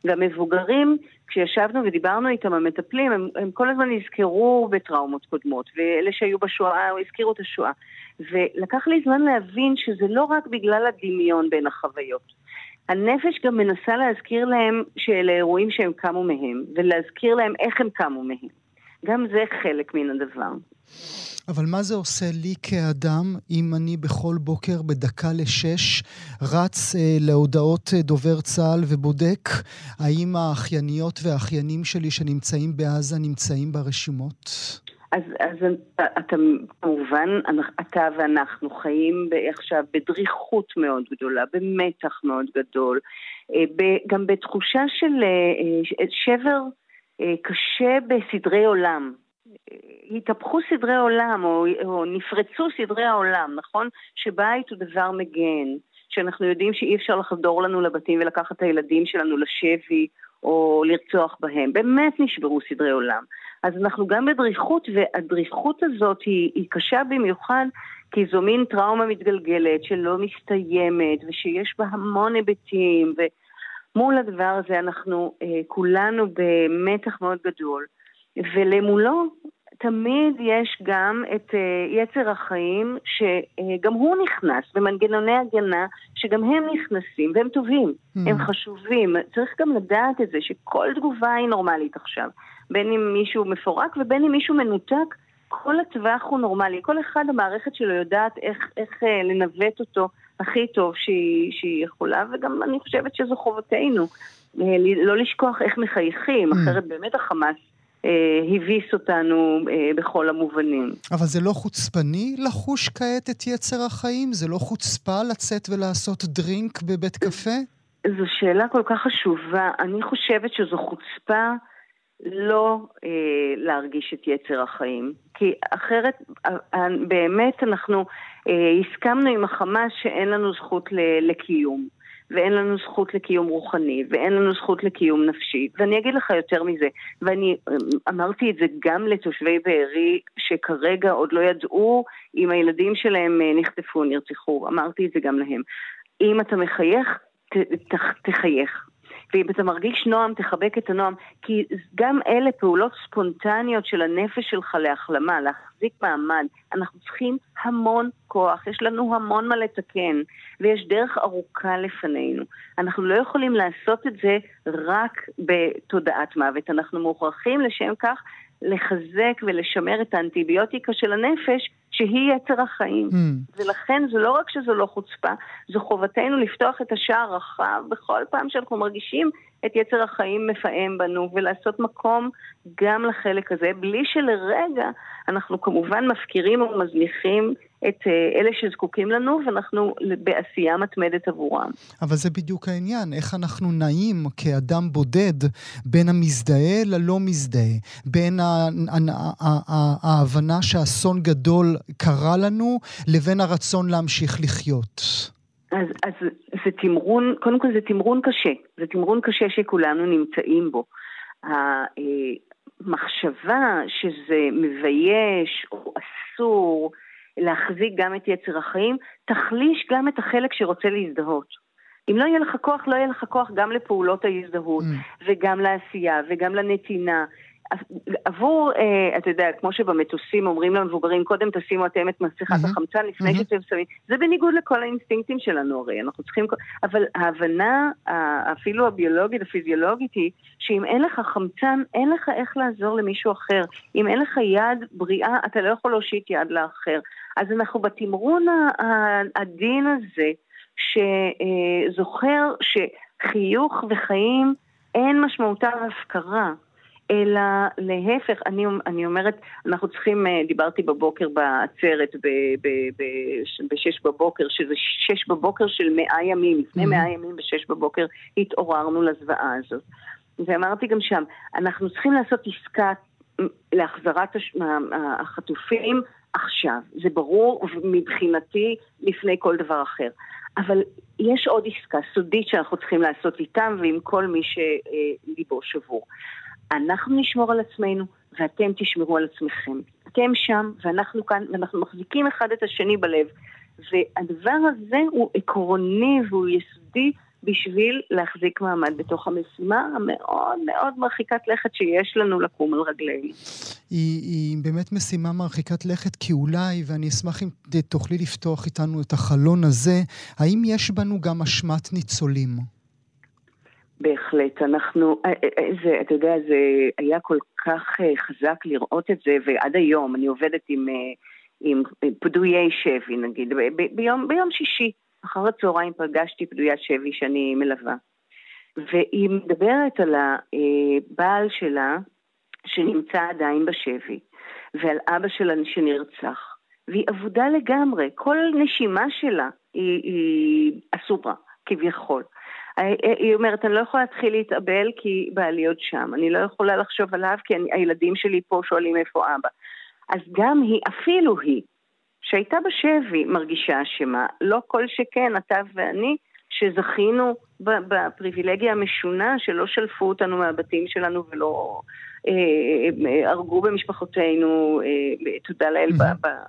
והמבוגרים, כשישבנו ודיברנו איתם, המטפלים, הם, הם כל הזמן נזכרו בטראומות קודמות, ואלה שהיו בשואה הזכירו את השואה. ולקח לי זמן להבין שזה לא רק בגלל הדמיון בין החוויות. הנפש גם מנסה להזכיר להם שאלה אירועים שהם קמו מהם, ולהזכיר להם איך הם קמו מהם. גם זה חלק מן הדבר. אבל מה זה עושה לי כאדם אם אני בכל בוקר בדקה לשש רץ אה, להודעות אה, דובר צה"ל ובודק האם האחייניות והאחיינים שלי שנמצאים בעזה נמצאים ברשימות? אז, אז אתה כמובן, אתה ואנחנו חיים עכשיו בדריכות מאוד גדולה, במתח מאוד גדול, אה, גם בתחושה של אה, שבר אה, קשה בסדרי עולם. התהפכו סדרי עולם, או, או נפרצו סדרי העולם, נכון? שבית הוא דבר מגן, שאנחנו יודעים שאי אפשר לחדור לנו לבתים ולקחת את הילדים שלנו לשבי, או לרצוח בהם. באמת נשברו סדרי עולם. אז אנחנו גם בדריכות, והדריכות הזאת היא, היא קשה במיוחד כי זו מין טראומה מתגלגלת שלא מסתיימת ושיש בה המון היבטים, ומול הדבר הזה אנחנו אה, כולנו במתח מאוד גדול. ולמולו תמיד יש גם את uh, יצר החיים, שגם uh, הוא נכנס במנגנוני הגנה, שגם הם נכנסים, והם טובים, mm. הם חשובים. צריך גם לדעת את זה, שכל תגובה היא נורמלית עכשיו. בין אם מישהו מפורק ובין אם מישהו מנותק, כל הטווח הוא נורמלי. כל אחד, המערכת שלו יודעת איך, איך uh, לנווט אותו הכי טוב שהיא, שהיא יכולה, וגם אני חושבת שזו חובתנו. לא לשכוח איך מחייכים, mm. אחרת באמת החמאס אה, הביס אותנו אה, בכל המובנים. אבל זה לא חוצפני לחוש כעת את יצר החיים? זה לא חוצפה לצאת ולעשות דרינק בבית קפה? זו שאלה כל כך חשובה. אני חושבת שזו חוצפה לא אה, להרגיש את יצר החיים. כי אחרת, אה, באמת אנחנו אה, הסכמנו עם החמאס שאין לנו זכות לקיום. ואין לנו זכות לקיום רוחני, ואין לנו זכות לקיום נפשי. ואני אגיד לך יותר מזה, ואני אמ, אמרתי את זה גם לתושבי בארי, שכרגע עוד לא ידעו אם הילדים שלהם אה, נחטפו, נרצחו, אמרתי את זה גם להם. אם אתה מחייך, ת, ת, תחייך. ואם אתה מרגיש נועם, תחבק את הנועם, כי גם אלה פעולות ספונטניות של הנפש שלך להחלמה, להחזיק מעמד. אנחנו צריכים המון כוח, יש לנו המון מה לתקן, ויש דרך ארוכה לפנינו. אנחנו לא יכולים לעשות את זה רק בתודעת מוות, אנחנו מוכרחים לשם כך לחזק ולשמר את האנטיביוטיקה של הנפש, שהיא יצר החיים. Mm. ולכן זה לא רק שזו לא חוצפה, זו חובתנו לפתוח את השער רחב בכל פעם שאנחנו מרגישים את יצר החיים מפעם בנו, ולעשות מקום גם לחלק הזה, בלי שלרגע אנחנו כמובן מפקירים ומזניחים את אה, אלה שזקוקים לנו, ואנחנו בעשייה מתמדת עבורם. אבל זה בדיוק העניין, איך אנחנו נעים כאדם בודד בין המזדהה ללא מזדהה, בין ההבנה שאסון גדול קרה לנו, לבין הרצון להמשיך לחיות. אז, אז זה תמרון, קודם כל זה תמרון קשה, זה תמרון קשה שכולנו נמצאים בו. המחשבה שזה מבייש או אסור להחזיק גם את יצר החיים, תחליש גם את החלק שרוצה להזדהות. אם לא יהיה לך כוח, לא יהיה לך כוח גם לפעולות ההזדהות, mm. וגם לעשייה, וגם לנתינה, עבור, אה, אתה יודע, כמו שבמטוסים אומרים למבוגרים, קודם תשימו אתם את מסכת. החמצן לפני. שאתם שמים, זה בניגוד לכל האינסטינקטים שלנו הרי, אנחנו צריכים, אבל ההבנה, אפילו הביולוגית, הפיזיולוגית היא, שאם אין לך חמצן, אין לך איך לעזור למישהו אחר. אם אין לך יד בריאה, אתה לא יכול להושיט יד לאחר. אז אנחנו בתמרון העדין הזה, שזוכר שחיוך וחיים אין משמעותם הפקרה. אלא להפך, אני, אני אומרת, אנחנו צריכים, אה, דיברתי בבוקר בעצרת ב-6 בבוקר, שזה 6 בבוקר של 100 ימים, לפני 100 mm-hmm. ימים ב-6 בבוקר התעוררנו לזוועה הזאת. ואמרתי גם שם, אנחנו צריכים לעשות עסקה להחזרת החטופים עכשיו. זה ברור מבחינתי לפני כל דבר אחר. אבל יש עוד עסקה סודית שאנחנו צריכים לעשות איתם ועם כל מי שליבו שבור. אנחנו נשמור על עצמנו ואתם תשמרו על עצמכם. אתם שם ואנחנו כאן, ואנחנו מחזיקים אחד את השני בלב. והדבר הזה הוא עקרוני והוא יסודי בשביל להחזיק מעמד בתוך המשימה המאוד מאוד מרחיקת לכת שיש לנו לקום על רגלינו. היא, היא באמת משימה מרחיקת לכת, כי אולי, ואני אשמח אם תוכלי לפתוח איתנו את החלון הזה, האם יש בנו גם אשמת ניצולים? בהחלט, אנחנו, אה, אה, אה, זה, אתה יודע, זה היה כל כך חזק לראות את זה, ועד היום אני עובדת עם, עם פדויי שבי, נגיד, ב, ביום, ביום שישי, אחר הצהריים פגשתי פדויית שבי שאני מלווה. והיא מדברת על הבעל שלה, שנמצא עדיין בשבי, ועל אבא שלה שנרצח. והיא אבודה לגמרי, כל נשימה שלה היא, היא אסורה, כביכול. היא אומרת, אני לא יכולה להתחיל להתאבל כי בעלי עוד שם, אני לא יכולה לחשוב עליו כי אני, הילדים שלי פה שואלים איפה אבא. אז גם היא, אפילו היא, שהייתה בשבי, מרגישה אשמה. לא כל שכן, אתה ואני, שזכינו בפריבילגיה המשונה שלא שלפו אותנו מהבתים שלנו ולא אה, אה, הרגו במשפחותינו, אה, תודה לאל,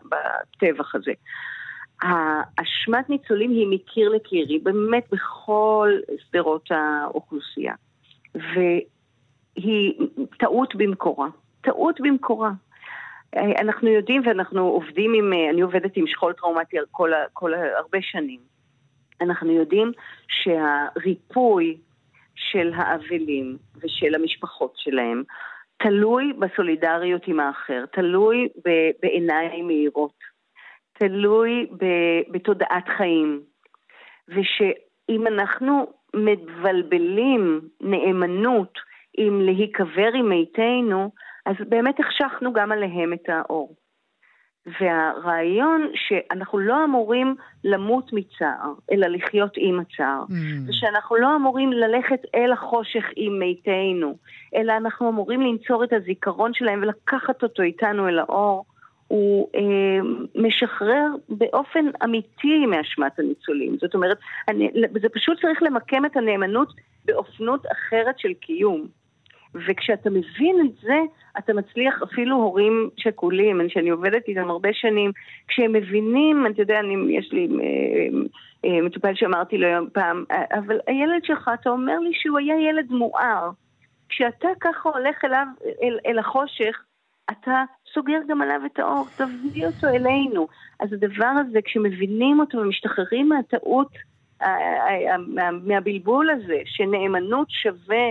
בטבח הזה. האשמת ניצולים היא מקיר לקיר, היא באמת בכל שדרות האוכלוסייה. והיא טעות במקורה. טעות במקורה. אנחנו יודעים ואנחנו עובדים עם, אני עובדת עם שכול טראומטי כל, כל, הרבה שנים. אנחנו יודעים שהריפוי של האבלים ושל המשפחות שלהם תלוי בסולידריות עם האחר, תלוי בעיניים מהירות. תלוי בתודעת חיים. ושאם אנחנו מבלבלים נאמנות עם להיקבר עם מתינו, אז באמת החשכנו גם עליהם את האור. והרעיון שאנחנו לא אמורים למות מצער, אלא לחיות עם הצער, mm. ושאנחנו לא אמורים ללכת אל החושך עם מתינו, אלא אנחנו אמורים לנצור את הזיכרון שלהם ולקחת אותו איתנו אל האור, הוא אה, משחרר באופן אמיתי מאשמת הניצולים. זאת אומרת, אני, זה פשוט צריך למקם את הנאמנות באופנות אחרת של קיום. וכשאתה מבין את זה, אתה מצליח אפילו הורים שכולים, שאני עובדת איתם הרבה שנים, כשהם מבינים, אתה יודע, אני, יש לי אה, אה, מטופל שאמרתי לו פעם, אבל הילד שלך, אתה אומר לי שהוא היה ילד מואר. כשאתה ככה הולך אליו, אל, אל החושך, אתה סוגר גם עליו את האור, תביא אותו אלינו. אז הדבר הזה, כשמבינים אותו ומשתחררים מהטעות, מהבלבול הזה, שנאמנות שווה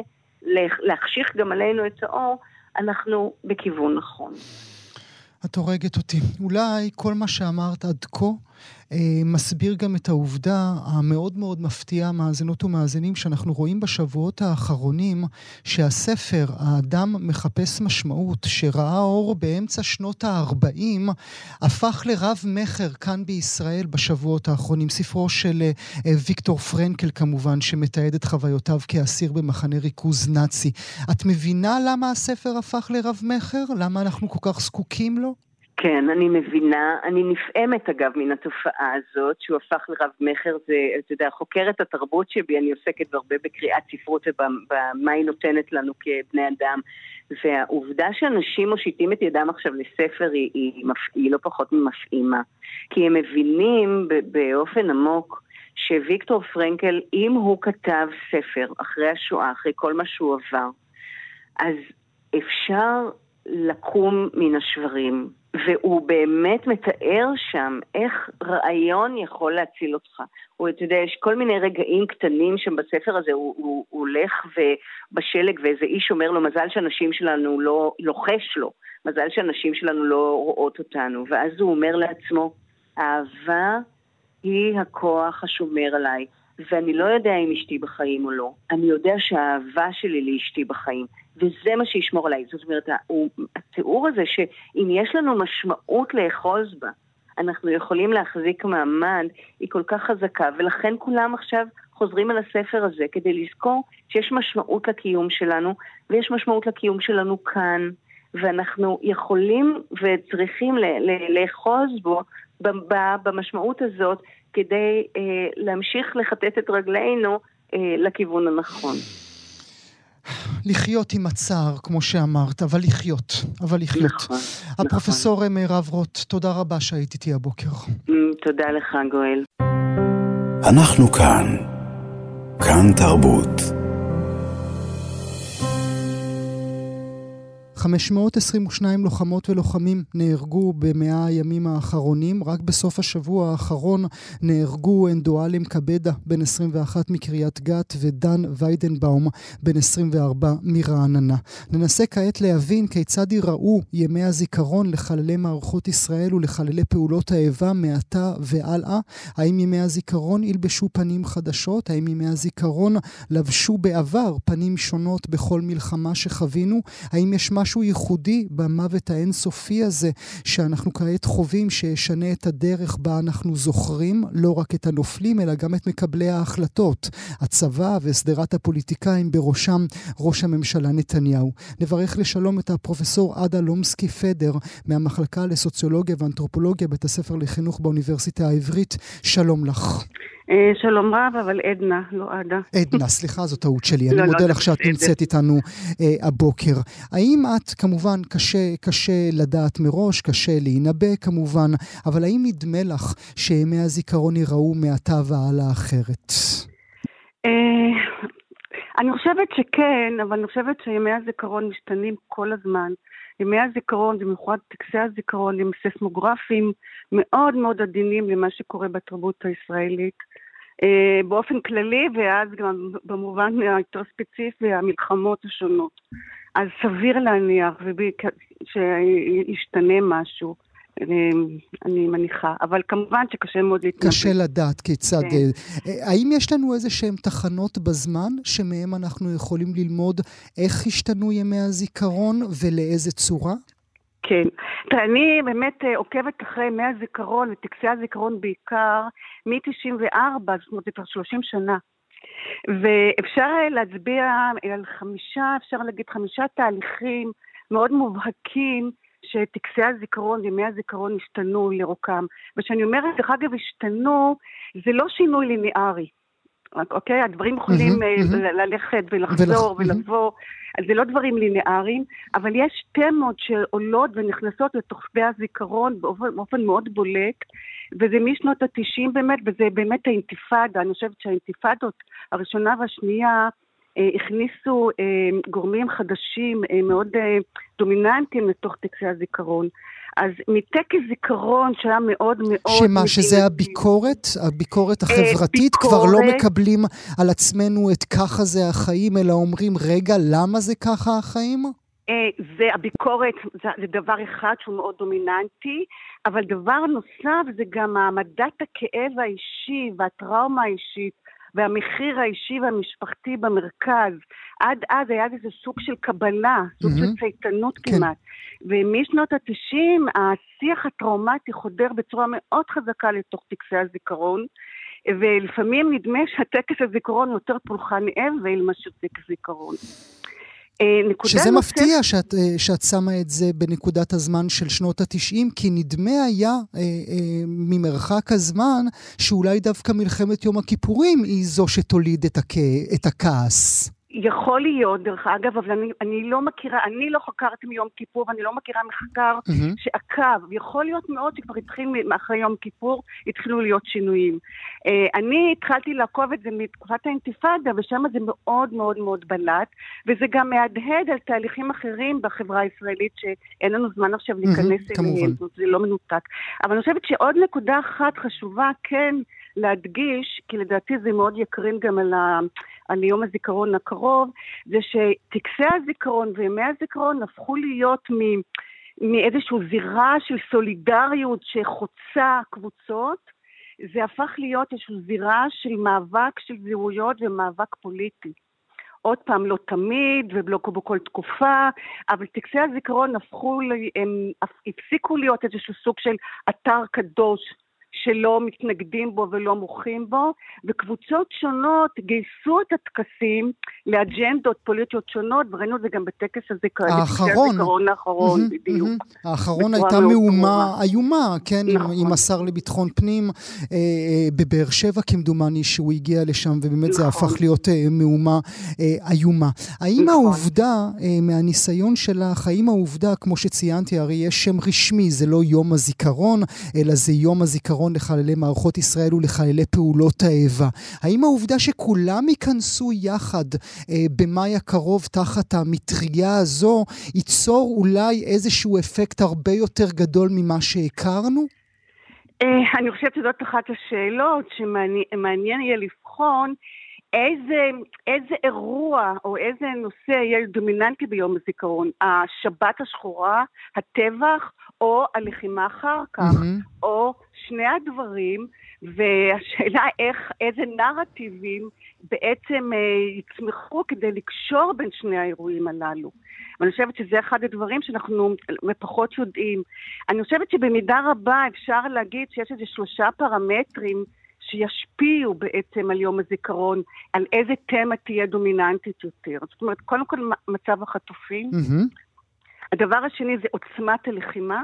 להחשיך גם עלינו את האור, אנחנו בכיוון נכון. את הורגת אותי. אולי כל מה שאמרת עד כה אה, מסביר גם את העובדה המאוד מאוד מפתיעה, מאזינות ומאזינים, שאנחנו רואים בשבועות האחרונים שהספר, האדם מחפש משמעות, שראה אור באמצע שנות ה-40, הפך לרב-מכר כאן בישראל בשבועות האחרונים. ספרו של אה, אה, ויקטור פרנקל כמובן, שמתעד את חוויותיו כאסיר במחנה ריכוז נאצי. את מבינה למה הספר הפך לרב-מכר? למה אנחנו כל כך זקוקים לו? כן, אני מבינה. אני נפעמת אגב מן התופעה הזאת, שהוא הפך לרב-מכר. זה, אתה יודע, חוקרת התרבות שבי, אני עוסקת הרבה בקריאת ספרות ובמה היא נותנת לנו כבני אדם. והעובדה שאנשים מושיטים את ידם עכשיו לספר היא, היא, היא לא פחות ממפעימה. כי הם מבינים באופן עמוק שוויקטור פרנקל, אם הוא כתב ספר אחרי השואה, אחרי כל מה שהוא עבר, אז אפשר לקום מן השברים, והוא באמת מתאר שם איך רעיון יכול להציל אותך. הוא, אתה יודע, יש כל מיני רגעים קטנים שם בספר הזה, הוא, הוא, הוא הולך בשלג ואיזה איש אומר לו, מזל שהנשים שלנו לא לוחש לו, מזל שהנשים שלנו לא רואות אותנו. ואז הוא אומר לעצמו, אהבה היא הכוח השומר עליי. ואני לא יודע אם אשתי בחיים או לא. אני יודע שהאהבה שלי לאשתי בחיים, וזה מה שישמור עליי. זאת אומרת, התיאור הזה שאם יש לנו משמעות לאחוז בה, אנחנו יכולים להחזיק מעמד, היא כל כך חזקה, ולכן כולם עכשיו חוזרים על הספר הזה כדי לזכור שיש משמעות לקיום שלנו, ויש משמעות לקיום שלנו כאן, ואנחנו יכולים וצריכים לאחוז בו במשמעות הזאת כדי אה, להמשיך לכתת את רגלינו אה, לכיוון הנכון. לחיות עם הצער, כמו שאמרת, אבל לחיות, אבל לחיות. נכון, נכון. הפרופסור נכון. מירב רוט, תודה רבה שהיית איתי הבוקר. Mm, תודה לך, גואל. אנחנו כאן. כאן תרבות. 522 לוחמות ולוחמים נהרגו במאה הימים האחרונים. רק בסוף השבוע האחרון נהרגו אנדואלם קבדה, בן 21 מקריית גת, ודן ויידנבאום, בן 24 מרעננה. ננסה כעת להבין כיצד ייראו ימי הזיכרון לחללי מערכות ישראל ולחללי פעולות האיבה מעתה והלאה. האם ימי הזיכרון ילבשו פנים חדשות? האם ימי הזיכרון לבשו בעבר פנים שונות בכל מלחמה שחווינו? האם יש משהו משהו ייחודי במוות האינסופי הזה שאנחנו כעת חווים, שישנה את הדרך בה אנחנו זוכרים לא רק את הנופלים, אלא גם את מקבלי ההחלטות, הצבא ושדרת הפוליטיקאים, בראשם ראש הממשלה נתניהו. נברך לשלום את הפרופסור עדה לומסקי פדר מהמחלקה לסוציולוגיה ואנתרופולוגיה, בית הספר לחינוך באוניברסיטה העברית. שלום לך. אה, שלום רב, אבל עדנה, לא עדה. עדנה, סליחה, זו טעות שלי. אני לא, לא, מודה לך שאת נמצאת איתנו אה, הבוקר. האם את, כמובן, קשה, קשה לדעת מראש, קשה להינבא כמובן, אבל האם נדמה לך שימי הזיכרון ייראו מעתה והלאה אחרת? אה, אני חושבת שכן, אבל אני חושבת שימי הזיכרון משתנים כל הזמן. ימי הזיכרון, במיוחד טקסי הזיכרון, הם ססמוגרפיים מאוד מאוד עדינים למה שקורה בתרבות הישראלית. אה, באופן כללי, ואז גם במובן היותר ספציפי, המלחמות השונות. אז סביר להניח שישתנה משהו. אה, אני מניחה, אבל כמובן שקשה מאוד להתנבא. קשה לדעת כיצד... כן. אה, האם יש לנו איזה שהן תחנות בזמן שמהן אנחנו יכולים ללמוד איך השתנו ימי הזיכרון ולאיזה צורה? כן. תראה, אני באמת אה, עוקבת אחרי ימי הזיכרון וטקסי הזיכרון בעיקר מ-94, זאת אומרת, זה כבר 30 שנה. ואפשר אה, להצביע על חמישה, אפשר להגיד חמישה תהליכים מאוד מובהקים שטקסי הזיכרון וימי הזיכרון השתנו לרוקם. וכשאני אומרת, דרך אגב, השתנו, זה לא שינוי ליניארי. אוקיי? הדברים יכולים mm-hmm, mm-hmm. ללכת ולחזור ולח... ולבוא. אז זה לא דברים לינאריים, אבל יש תמות שעולות ונכנסות שדה הזיכרון באופן, באופן מאוד בולט, וזה משנות התשעים באמת, וזה באמת האינתיפאדה. אני חושבת שהאינתיפאדות הראשונה והשנייה אה, הכניסו אה, גורמים חדשים אה, מאוד אה, דומיננטיים לתוך טקסי הזיכרון. אז מטקס זיכרון שהיה מאוד מאוד... שמה, שזה הביקורת? הביקורת אה, החברתית? ביקורת... כבר לא מקבלים על עצמנו את ככה זה החיים, אלא אומרים, רגע, למה זה ככה החיים? אה, זה הביקורת, זה, זה דבר אחד שהוא מאוד דומיננטי, אבל דבר נוסף זה גם העמדת הכאב האישי והטראומה האישית והמחיר האישי והמשפחתי במרכז. עד אז היה איזה סוג של קבלה, סוג mm-hmm. של צייתנות כן. כמעט. ומשנות התשעים השיח הטראומטי חודר בצורה מאוד חזקה לתוך טקסי הזיכרון. ולפעמים נדמה שהטקס הזיכרון יותר פולחן אבל מאשר טקס זיכרון. אה, שזה נוסף... מפתיע שאת, אה, שאת שמה את זה בנקודת הזמן של שנות התשעים, כי נדמה היה אה, אה, ממרחק הזמן שאולי דווקא מלחמת יום הכיפורים היא זו שתוליד את, הכ... את הכעס. יכול להיות, דרך אגב, אבל אני, אני לא מכירה, אני לא חקרתי מיום כיפור ואני לא מכירה מחקר mm-hmm. שעקב. יכול להיות מאוד שכבר התחיל אחרי יום כיפור, התחילו להיות שינויים. Uh, אני התחלתי לעקוב את זה מתקופת האינתיפאדה, ושם זה מאוד מאוד מאוד בלט, וזה גם מהדהד על תהליכים אחרים בחברה הישראלית, שאין לנו זמן עכשיו להיכנס mm-hmm, אליהם, זה לא מנותק. אבל אני חושבת שעוד נקודה אחת חשובה, כן, להדגיש, כי לדעתי זה מאוד יקרין גם על, ה, על יום הזיכרון הקרוב, זה שטקסי הזיכרון וימי הזיכרון הפכו להיות מ, מאיזושהי זירה של סולידריות שחוצה קבוצות, זה הפך להיות איזושהי זירה של מאבק של זהויות ומאבק פוליטי. עוד פעם, לא תמיד ולא בכל תקופה, אבל טקסי הזיכרון הפכו, הם הפסיקו להיות איזשהו סוג של אתר קדוש שלא מתנגדים בו ולא מוחים בו, וקבוצות שונות גייסו את הטקסים לאג'נדות פוליטיות שונות, וראינו את זה גם בטקס הזה, האחרון, הזיכרון האחרון, mm-hmm, בדיוק. Mm-hmm. האחרון הייתה מהומה איומה, כן, נכון. עם, עם השר לביטחון פנים אה, אה, בבאר שבע כמדומני, שהוא הגיע לשם, ובאמת נכון. זה הפך להיות אה, מהומה אה, איומה. האם נכון. העובדה, אה, מהניסיון שלך, האם העובדה, כמו שציינתי, הרי יש שם רשמי, זה לא יום הזיכרון, אלא זה יום הזיכרון. הזיכרון לחללי מערכות ישראל ולחללי פעולות האיבה. האם העובדה שכולם ייכנסו יחד אה, במאי הקרוב תחת המטריה הזו, ייצור אולי איזשהו אפקט הרבה יותר גדול ממה שהכרנו? אה, אני חושבת שזאת אחת השאלות שמעניין יהיה לבחון. איזה, איזה אירוע או איזה נושא יהיה דומיננטי ביום הזיכרון? השבת השחורה, הטבח או הלחימה אחר כך, mm-hmm. או שני הדברים, והשאלה איך, איזה נרטיבים בעצם אה, יצמחו כדי לקשור בין שני האירועים הללו. ואני חושבת שזה אחד הדברים שאנחנו פחות יודעים. אני חושבת שבמידה רבה אפשר להגיד שיש איזה שלושה פרמטרים שישפיעו בעצם על יום הזיכרון, על איזה תמה תהיה דומיננטית יותר. זאת אומרת, קודם כל מצב החטופים. Mm-hmm. הדבר השני זה עוצמת הלחימה,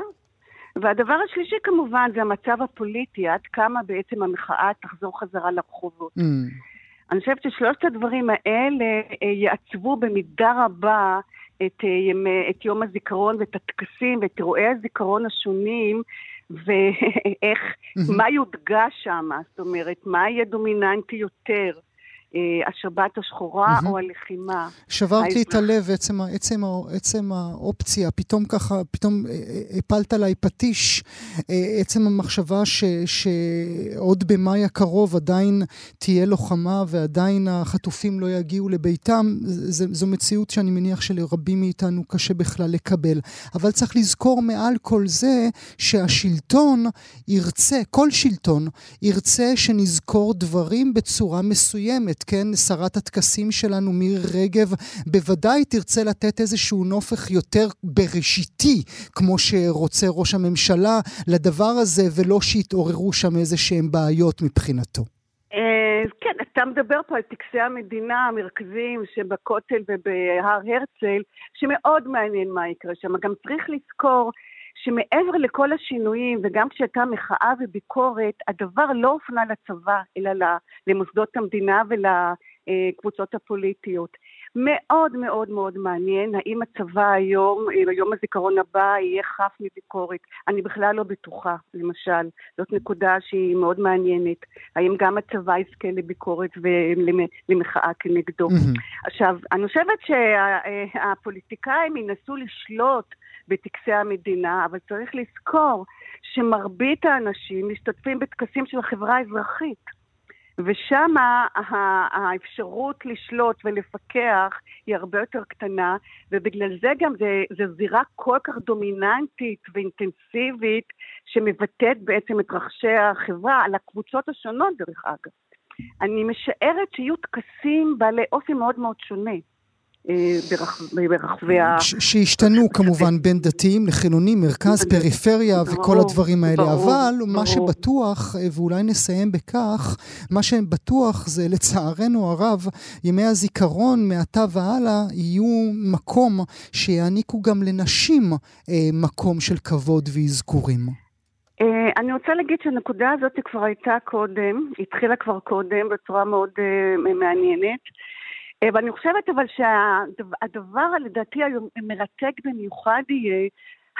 והדבר השלישי כמובן זה המצב הפוליטי, עד כמה בעצם המחאה תחזור חזרה לרחובות. Mm. אני חושבת ששלושת הדברים האלה אה, יעצבו במידה רבה את, אה, ימי, את יום הזיכרון ואת הטקסים ואת אירועי הזיכרון השונים, ואיך, mm-hmm. מה יודגש שם, זאת אומרת, מה יהיה דומיננטי יותר. אה, השבת השחורה mm-hmm. או הלחימה. שברת לי את הלב, עצם, עצם, עצם האופציה, פתאום ככה, פתאום אה, אה, הפלת עליי פטיש, עצם המחשבה ש, שעוד במאי הקרוב עדיין תהיה לוחמה ועדיין החטופים לא יגיעו לביתם, ז, זו מציאות שאני מניח שלרבים מאיתנו קשה בכלל לקבל. אבל צריך לזכור מעל כל זה שהשלטון ירצה, כל שלטון ירצה שנזכור דברים בצורה מסוימת. כן, שרת הטקסים שלנו, מירי רגב, בוודאי תרצה לתת איזשהו נופך יותר בראשיתי, כמו שרוצה ראש הממשלה, לדבר הזה, ולא שיתעוררו שם איזה שהם בעיות מבחינתו. אה, כן, אתה מדבר פה על טקסי המדינה המרכזיים שבכותל ובהר הרצל, שמאוד מעניין מה יקרה שם. גם צריך לזכור שמעבר לכל השינויים, וגם כשהייתה מחאה וביקורת, הדבר לא הופנה לצבא, אלא למוסדות המדינה ולקבוצות הפוליטיות. מאוד מאוד מאוד מעניין האם הצבא היום, ביום הזיכרון הבא, יהיה חף מביקורת. אני בכלל לא בטוחה, למשל. זאת נקודה שהיא מאוד מעניינת. האם גם הצבא יזכה לביקורת ולמחאה כנגדו. Mm-hmm. עכשיו, אני חושבת שהפוליטיקאים ינסו לשלוט בטקסי המדינה, אבל צריך לזכור שמרבית האנשים משתתפים בטקסים של החברה האזרחית. ושם האפשרות לשלוט ולפקח היא הרבה יותר קטנה, ובגלל זה גם זו זירה כל כך דומיננטית ואינטנסיבית, שמבטאת בעצם את רחשי החברה על הקבוצות השונות, דרך אגב. אני משערת שיהיו טקסים בעלי אופי מאוד מאוד שונה. אה, ברחבי ה... שהשתנו כמובן בין דתיים לחילונים, מרכז, פריפריה וכל הדברים האלה. אבל מה שבטוח, אה, ואולי נסיים בכך, מה שבטוח זה לצערנו הרב, ימי הזיכרון מעתה והלאה יהיו מקום שיעניקו גם לנשים אה, מקום של כבוד ואזכורים. אני רוצה להגיד שהנקודה הזאת כבר הייתה קודם, התחילה כבר קודם בצורה מאוד מעניינת. אה, ואני חושבת אבל שהדבר לדעתי המרתק במיוחד יהיה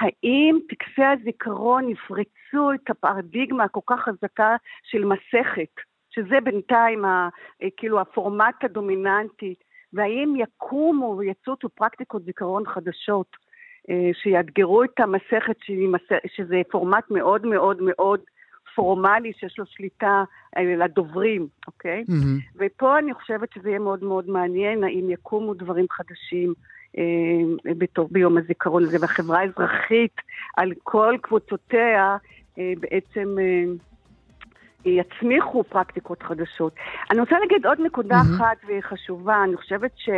האם טקסי הזיכרון יפרצו את הפרדיגמה הכל כך חזקה של מסכת, שזה בינתיים ה, אה, כאילו הפורמט הדומיננטי, והאם יקומו ויצוצו פרקטיקות זיכרון חדשות אה, שיאתגרו את המסכת שזה פורמט מאוד מאוד מאוד פורמלי שיש לו שליטה אה, לדוברים, אוקיי? Mm-hmm. ופה אני חושבת שזה יהיה מאוד מאוד מעניין, האם יקומו דברים חדשים אה, בתור, ביום הזיכרון הזה, והחברה האזרחית על כל קבוצותיה אה, בעצם... אה, יצמיחו פרקטיקות חדשות. אני רוצה להגיד עוד נקודה mm-hmm. אחת והיא חשובה, אני חושבת ש...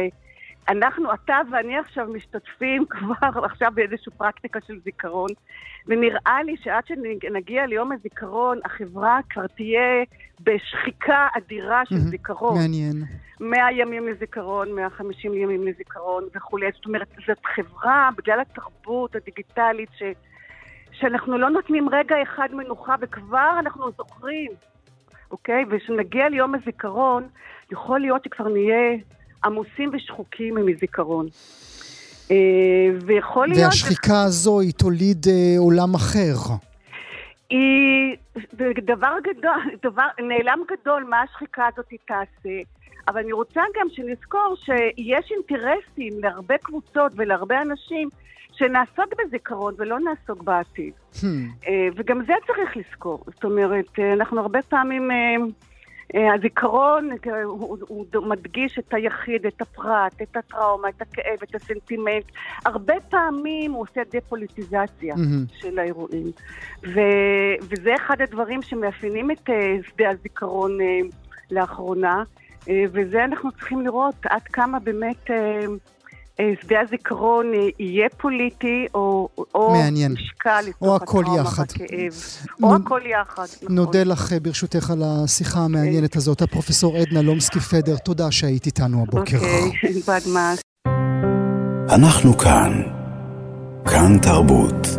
אנחנו, אתה ואני עכשיו משתתפים כבר עכשיו באיזושהי פרקטיקה של זיכרון, ונראה לי שעד שנגיע ליום הזיכרון, החברה כבר תהיה בשחיקה אדירה של. זיכרון. מעניין. 100 ימים לזיכרון, 150 ימים לזיכרון וכולי. זאת אומרת, זאת חברה, בגלל התרבות הדיגיטלית, ש... שאנחנו לא נותנים רגע אחד מנוחה, וכבר אנחנו זוכרים, אוקיי? וכשנגיע ליום הזיכרון, יכול להיות שכבר נהיה עמוסים ושחוקים מזיכרון. אה, ויכול להיות... והשחיקה הזו היא תוליד אה, עולם אחר. היא דבר גדול, דבר, נעלם גדול מה השחיקה הזאת תעשה, אבל אני רוצה גם שנזכור שיש אינטרסים להרבה קבוצות ולהרבה אנשים שנעסוק בזיכרון ולא נעסוק בעתיד. Hmm. אה, וגם זה צריך לזכור. זאת אומרת, אנחנו הרבה פעמים... אה, הזיכרון אה, הוא, הוא מדגיש את היחיד, את הפרט, את הטראומה, את הכאב, את הסנטימנט. הרבה פעמים הוא עושה דה-פוליטיזציה mm-hmm. של האירועים. ו, וזה אחד הדברים שמאפיינים את אה, שדה הזיכרון לאחרונה, וזה אנחנו צריכים לראות עד כמה באמת... שדה הזיכרון יהיה פוליטי, או, או מעניין. משקל או הכל יחד. הכאב. או הכל יחד, נכון. נודה לך ברשותך על השיחה המעניינת okay. הזאת, הפרופסור עדנה לומסקי פדר, תודה שהיית איתנו הבוקר. אוקיי, okay. בדמאס. אנחנו כאן. כאן תרבות.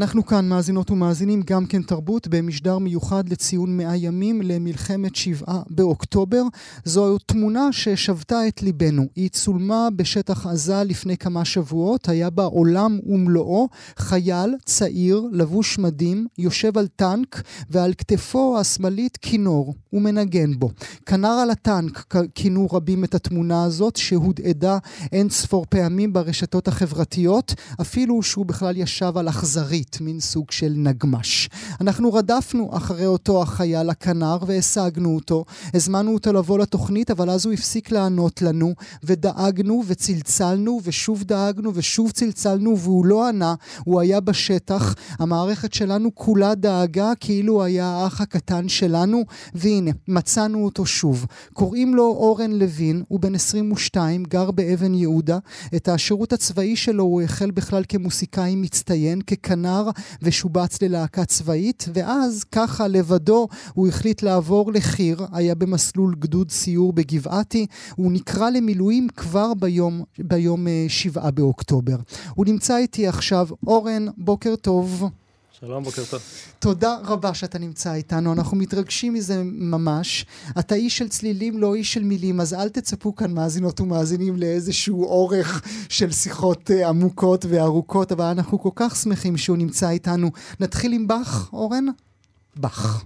אנחנו כאן מאזינות ומאזינים גם כן תרבות במשדר מיוחד לציון מאה ימים למלחמת שבעה באוקטובר. זו תמונה ששבתה את ליבנו. היא צולמה בשטח עזה לפני כמה שבועות, היה בה עולם ומלואו, חייל צעיר, לבוש מדים, יושב על טנק ועל כתפו השמאלית כינור, ומנגן בו. כנר על הטנק כינו רבים את התמונה הזאת, שהודהדה אין ספור פעמים ברשתות החברתיות, אפילו שהוא בכלל ישב על אכזרי. עברית, מין סוג של נגמש. אנחנו רדפנו אחרי אותו החייל הכנר והשגנו אותו. הזמנו אותו לבוא לתוכנית, אבל אז הוא הפסיק לענות לנו, ודאגנו וצלצלנו, ושוב דאגנו ושוב צלצלנו, והוא לא ענה, הוא היה בשטח. המערכת שלנו כולה דאגה כאילו היה האח הקטן שלנו, והנה, מצאנו אותו שוב. קוראים לו אורן לוין, הוא בן 22, גר באבן יהודה. את השירות הצבאי שלו הוא החל בכלל כמוסיקאי מצטיין, ככנר. נער ושובץ ללהקה צבאית, ואז ככה לבדו הוא החליט לעבור לחי"ר, היה במסלול גדוד סיור בגבעתי, הוא נקרא למילואים כבר ביום, ביום אה, שבעה באוקטובר. הוא נמצא איתי עכשיו, אורן, בוקר טוב. שלום, בוקר טוב. תודה רבה שאתה נמצא איתנו, אנחנו מתרגשים מזה ממש. אתה איש של צלילים, לא איש של מילים, אז אל תצפו כאן מאזינות ומאזינים לאיזשהו אורך של שיחות uh, עמוקות וארוכות, אבל אנחנו כל כך שמחים שהוא נמצא איתנו. נתחיל עם באך, אורן? באך.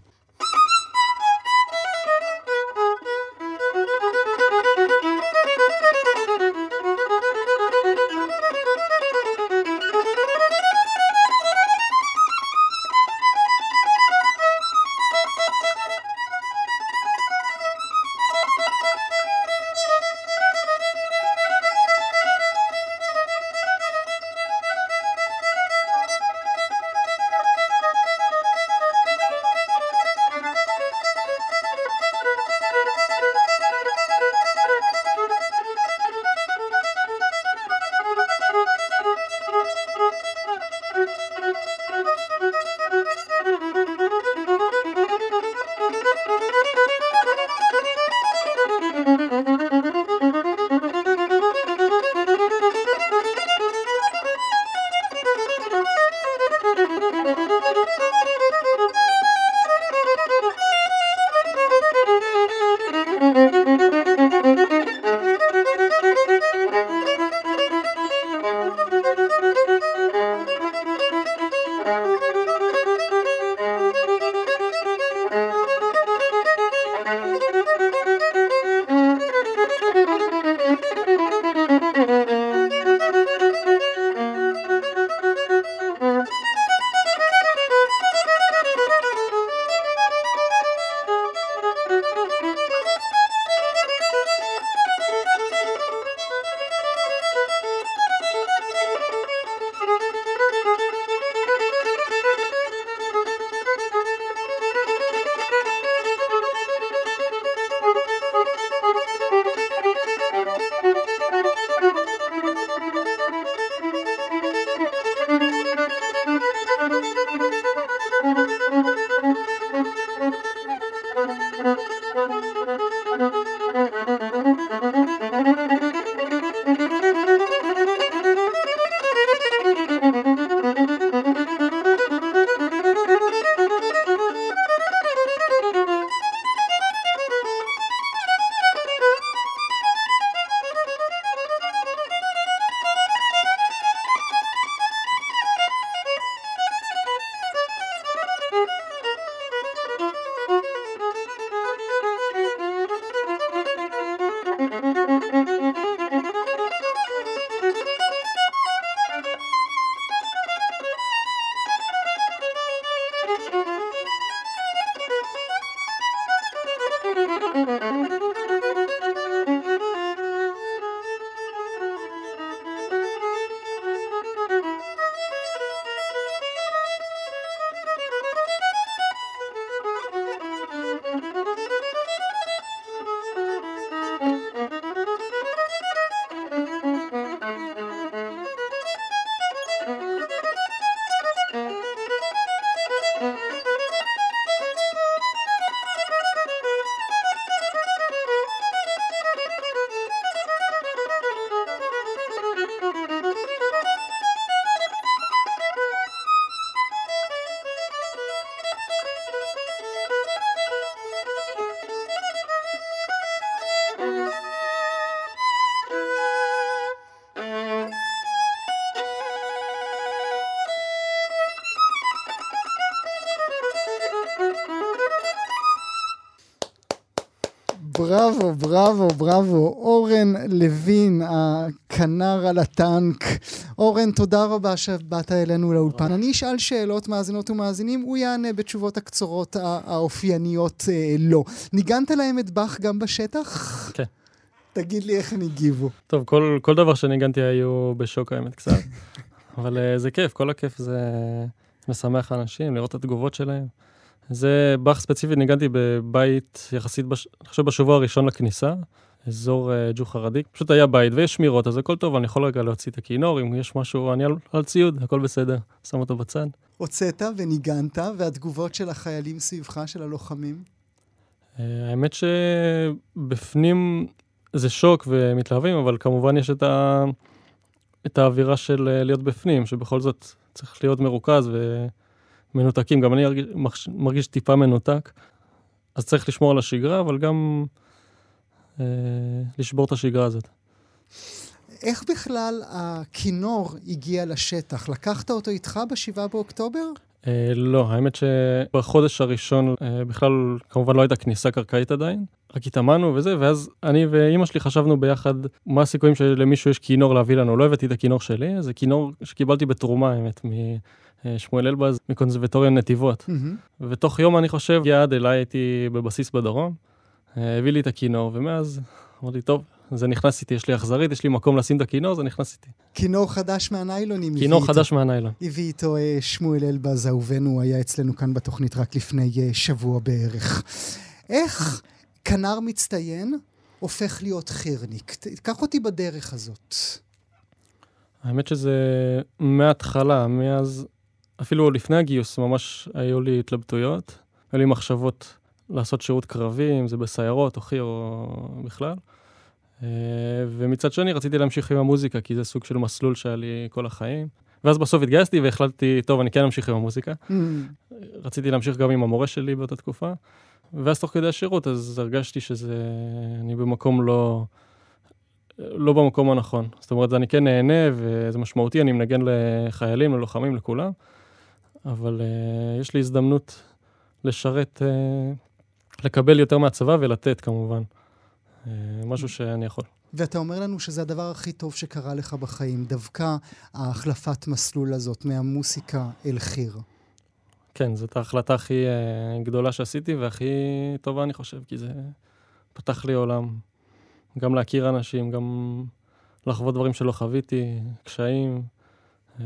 בראבו, בראבו. אורן לוין, הכנר על הטנק. אורן, תודה רבה שבאת אלינו לאולפן. אני אשאל שאלות מאזינות ומאזינים, הוא יענה בתשובות הקצרות האופייניות אה, לא. ניגנת להם את באך גם בשטח? כן. תגיד לי איך הם הגיבו. טוב, כל, כל דבר שניגנתי היו בשוק האמת קצת, אבל uh, זה כיף, כל הכיף זה משמח אנשים, לראות את התגובות שלהם. זה באך ספציפית, ניגנתי בבית יחסית, בש... אני חושב בשבוע הראשון לכניסה, אזור uh, ג'וחא רדיק. פשוט היה בית ויש שמירות, אז הכל טוב, אני יכול רגע להוציא את הכינור, אם יש משהו, אני על, על ציוד, הכל בסדר, שם אותו בצד. הוצאת וניגנת, והתגובות של החיילים סביבך, של הלוחמים? Uh, האמת שבפנים זה שוק ומתלהבים, אבל כמובן יש את, ה... את האווירה של uh, להיות בפנים, שבכל זאת צריך להיות מרוכז ו... מנותקים, גם אני מרגיש טיפה מנותק, אז צריך לשמור על השגרה, אבל גם אה, לשבור את השגרה הזאת. איך בכלל הכינור הגיע לשטח? לקחת אותו איתך ב-7 באוקטובר? אה, לא, האמת שבחודש הראשון אה, בכלל כמובן לא הייתה כניסה קרקעית עדיין, רק התאמנו וזה, ואז אני ואימא שלי חשבנו ביחד מה הסיכויים שלמישהו יש כינור להביא לנו. לא הבאתי את הכינור שלי, זה כינור שקיבלתי בתרומה, האמת, שמואל אלבז מקונסרבטוריון נתיבות. Mm-hmm. ותוך יום, אני חושב, הגיע עד אליי, הייתי בבסיס בדרום, הביא לי את הכינור, ומאז אמרתי, טוב, זה נכנס איתי, יש לי אכזרית, יש לי מקום לשים את הכינור, זה נכנס איתי. כינור חדש מהניילונים. כינור חדש מהניילון. הביא איתו אה, שמואל אלבז, אהובנו, היה אצלנו כאן בתוכנית רק לפני אה, שבוע בערך. איך כנר מצטיין הופך להיות חירניק? קח אותי בדרך הזאת. האמת שזה מההתחלה, מאז אפילו לפני הגיוס ממש היו לי התלבטויות, היו לי מחשבות לעשות שירות קרבי, אם זה בסיירות או חי"ר או בכלל. אה, ומצד שני רציתי להמשיך עם המוזיקה, כי זה סוג של מסלול שהיה לי כל החיים. ואז בסוף התגייסתי והחלטתי, טוב, אני כן אמשיך עם המוזיקה. Mm. רציתי להמשיך גם עם המורה שלי באותה תקופה. ואז תוך כדי השירות, אז הרגשתי שזה... אני במקום לא... לא במקום הנכון. זאת אומרת, אני כן נהנה וזה משמעותי, אני מנגן לחיילים, ללוחמים, לכולם, אבל uh, יש לי הזדמנות לשרת, uh, לקבל יותר מהצבא ולתת כמובן. Uh, משהו שאני יכול. ואתה אומר לנו שזה הדבר הכי טוב שקרה לך בחיים, דווקא ההחלפת מסלול הזאת מהמוסיקה אל חיר. כן, זאת ההחלטה הכי uh, גדולה שעשיתי והכי טובה, אני חושב, כי זה פתח לי עולם. גם להכיר אנשים, גם לחוות דברים שלא חוויתי, קשיים, uh,